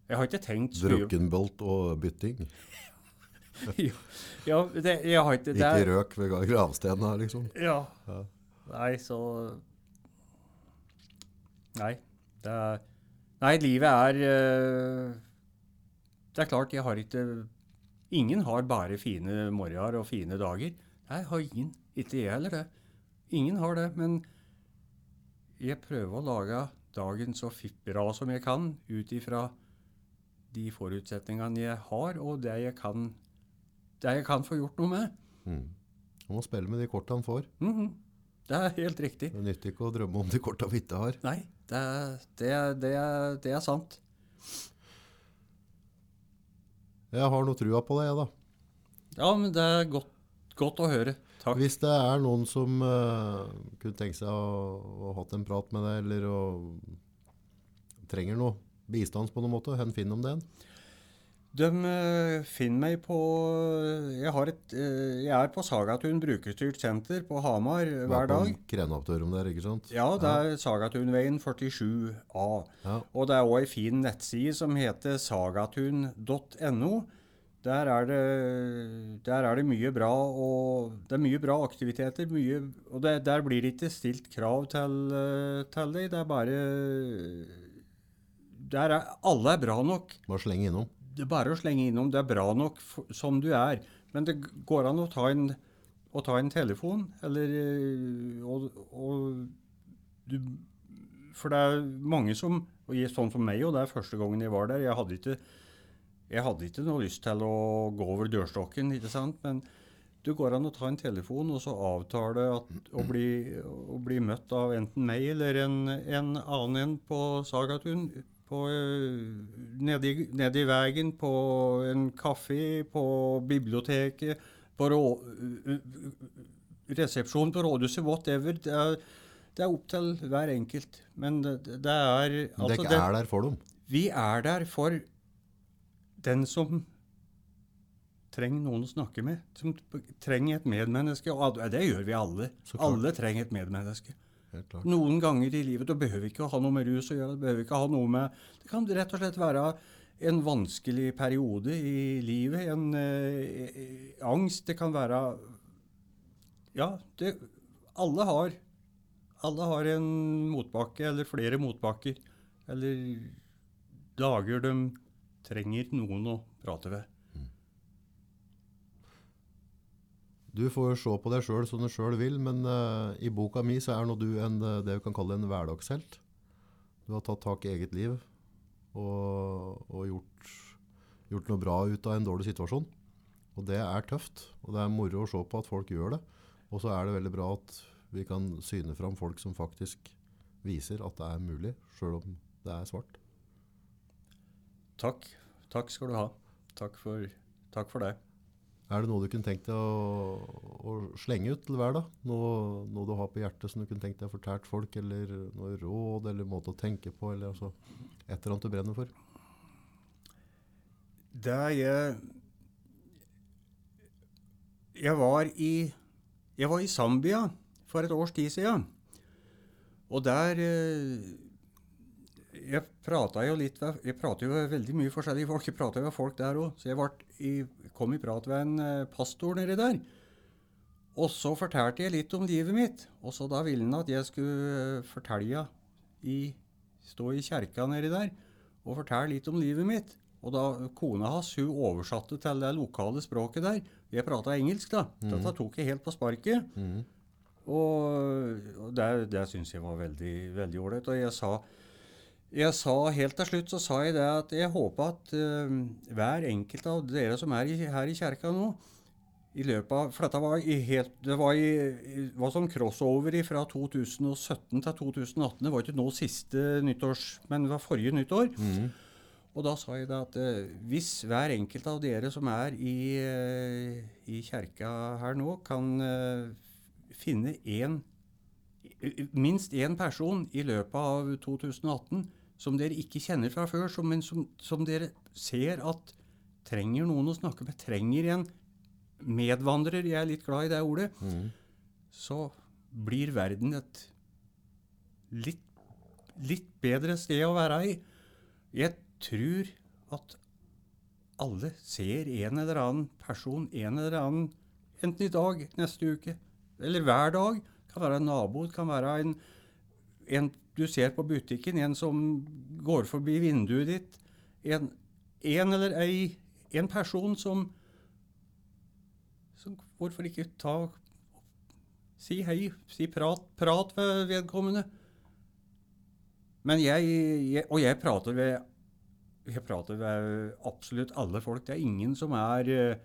Jeg har ikke tenkt så mye Drukkenbolt og bytting. Ja, det, jeg har ikke det Ikke røk ved gravstedene her, liksom. Ja. Ja. Nei, så Nei. Det er Nei, livet er eh, Det er klart, jeg har ikke Ingen har bare fine morgener og fine dager. Nei, har ingen. Ikke jeg heller, det. Ingen har det. Men jeg prøver å lage dagen så bra som jeg kan, ut ifra de forutsetningene jeg har, og det jeg kan, det jeg kan få gjort noe med. Mm. Man må spille med de korta han får. Mhm. Det er helt riktig. Det nytter ikke å drømme om de korta vi ikke har. Nei, det, det, det, det er sant. Jeg har noe trua på det, jeg da. Ja, men det er godt, godt å høre. Takk. Hvis det er noen som uh, kunne tenke seg å, å hatt en prat med deg, eller å, trenger noe bistand på noen måte, hvor finner de det? De eh, finner meg på jeg, har et, eh, jeg er på Sagatun brukerstyrt senter på Hamar eh, hver dag. Krenaopptørum der, ikke sant? Ja, det er Sagatunveien 47A. Ja. Og det er òg ei fin nettside som heter sagatun.no. Der er, det, der er det mye bra og Det er mye bra aktiviteter. Mye, og det, der blir det ikke stilt krav til, eh, til deg. Det er bare der er, Alle er bra nok. Bare slenge innom. Det er bare å slenge innom. Det er bra nok for, som du er. Men det går an å ta en, å ta en telefon, eller eh, og, og du, For det er mange som og Sånn som meg, og det er første gangen jeg var der. Jeg hadde ikke, jeg hadde ikke noe lyst til å gå over dørstokken, ikke sant? men det går an å ta en telefon og så avtale at, å, bli, å bli møtt av enten meg eller en, en annen en på Sagatun. På, nedi, nede, i, veien, på en kafé, på biblioteket, på rå, resepsjonen på rådhuset, whatever. Det er, det er opp til hver enkelt. Men det, det er altså, Dere det- er der for dem. vi er der for den som trenger noen å snakke med. Som trenger et medmenneske. Og det gjør vi alle. Alle trenger et medmenneske. Noen ganger i livet. Det behøver ikke å ha noe med rus å gjøre. Det behøver ikke å ha noe med Det kan rett og slett være en vanskelig periode i livet. En eh, eh, angst. Det kan være Ja, det, alle har Alle har en motbakke, eller flere motbakker. Eller dager de trenger noen å prate ved. Du får se på deg sjøl som du sjøl vil, men uh, i boka mi så er nå du en, eh, det vi kan kalle en hverdagshelt. Du har tatt tak i eget liv og, og gjort, gjort noe bra ut av en dårlig situasjon. Og det er tøft, og det er moro å se på at folk gjør det. Og så er det veldig bra at vi kan syne fram folk som faktisk viser at det er mulig, sjøl om det er svart. Takk. Takk skal du ha. Takk for, takk for det. Er det noe du kunne tenkt deg å, å slenge ut til hver, da? Noe, noe, du har på hjertet som du kunne tenkt deg å fortelle folk, eller noe råd, eller måte å tenke på, eller altså, et eller annet du brenner for? Det jeg Jeg var i Jeg var i Zambia for et års tid siden. Og der eh, Jeg prata jo litt Jeg prater jo veldig mye forskjellige folk. Jeg prata med folk der òg. Så jeg i, kom i prat med en eh, pastor nedi der. Og så fortalte jeg litt om livet mitt. Og så da ville han at jeg skulle eh, fortelle i, Stå i kjerka nedi der og fortelle litt om livet mitt. Og da kona hans hun oversatte til det lokale språket der. Jeg prata engelsk, da. Mm. Dette tok jeg helt på sparket. Mm. Og, og det, det syns jeg var veldig ålreit. Og jeg sa, jeg sa helt til slutt så sa jeg det at jeg håper at uh, hver enkelt av dere som er i, her i kjerka nå, i løpet av, For dette var i helt, det var, i, var sånn crossover fra 2017 til 2018. Det var ikke nå siste nyttårs, men det var forrige nyttår. Mm. Og da sa jeg det at eh, hvis hver enkelt av dere som er i, eh, i kjerka her nå, kan eh, finne én minst én person i løpet av 2018 som dere ikke kjenner fra før, som, men som, som, dere ser at trenger noen å snakke med, trenger en medvandrer, jeg er litt glad i det ordet, mm. så blir verden et litt, litt bedre sted å være i. Jeg tror at alle ser en eller annen person en eller annen, enten i dag, neste uke eller hver dag. Det kan være en nabo, det kan være en, en du ser på butikken, en som går forbi vinduet ditt. En, en eller ei, en person som, som Hvorfor ikke ta Si hei, si prat, prat ved vedkommende. Men jeg, jeg, Og jeg prater ved jeg prater med absolutt alle folk. Det er ingen som er eh,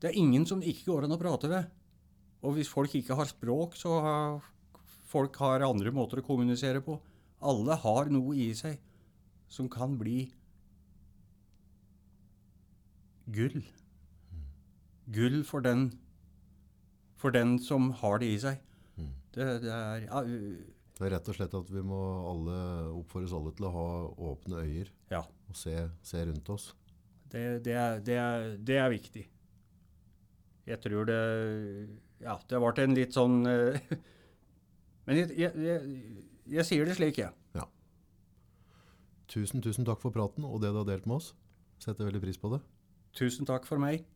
Det er ingen som ikke går an å prate med. Og hvis folk ikke har språk, så folk har andre måter å kommunisere på. Alle har noe i seg som kan bli gull. Gull for den, for den som har det i seg. Mm. Det, det er ja, det er rett og slett at vi må alle oppfordres alle til å ha åpne øyer ja. og se, se, rundt oss. Det, det, er, det, er, det, er, viktig. Jeg tror det Ja, det ble en litt sånn eh, Men jeg, jeg, jeg, jeg, sier det slik, jeg. Ja. Tusen, tusen takk for praten og det du har delt med oss. Setter veldig pris på det. Tusen takk for meg.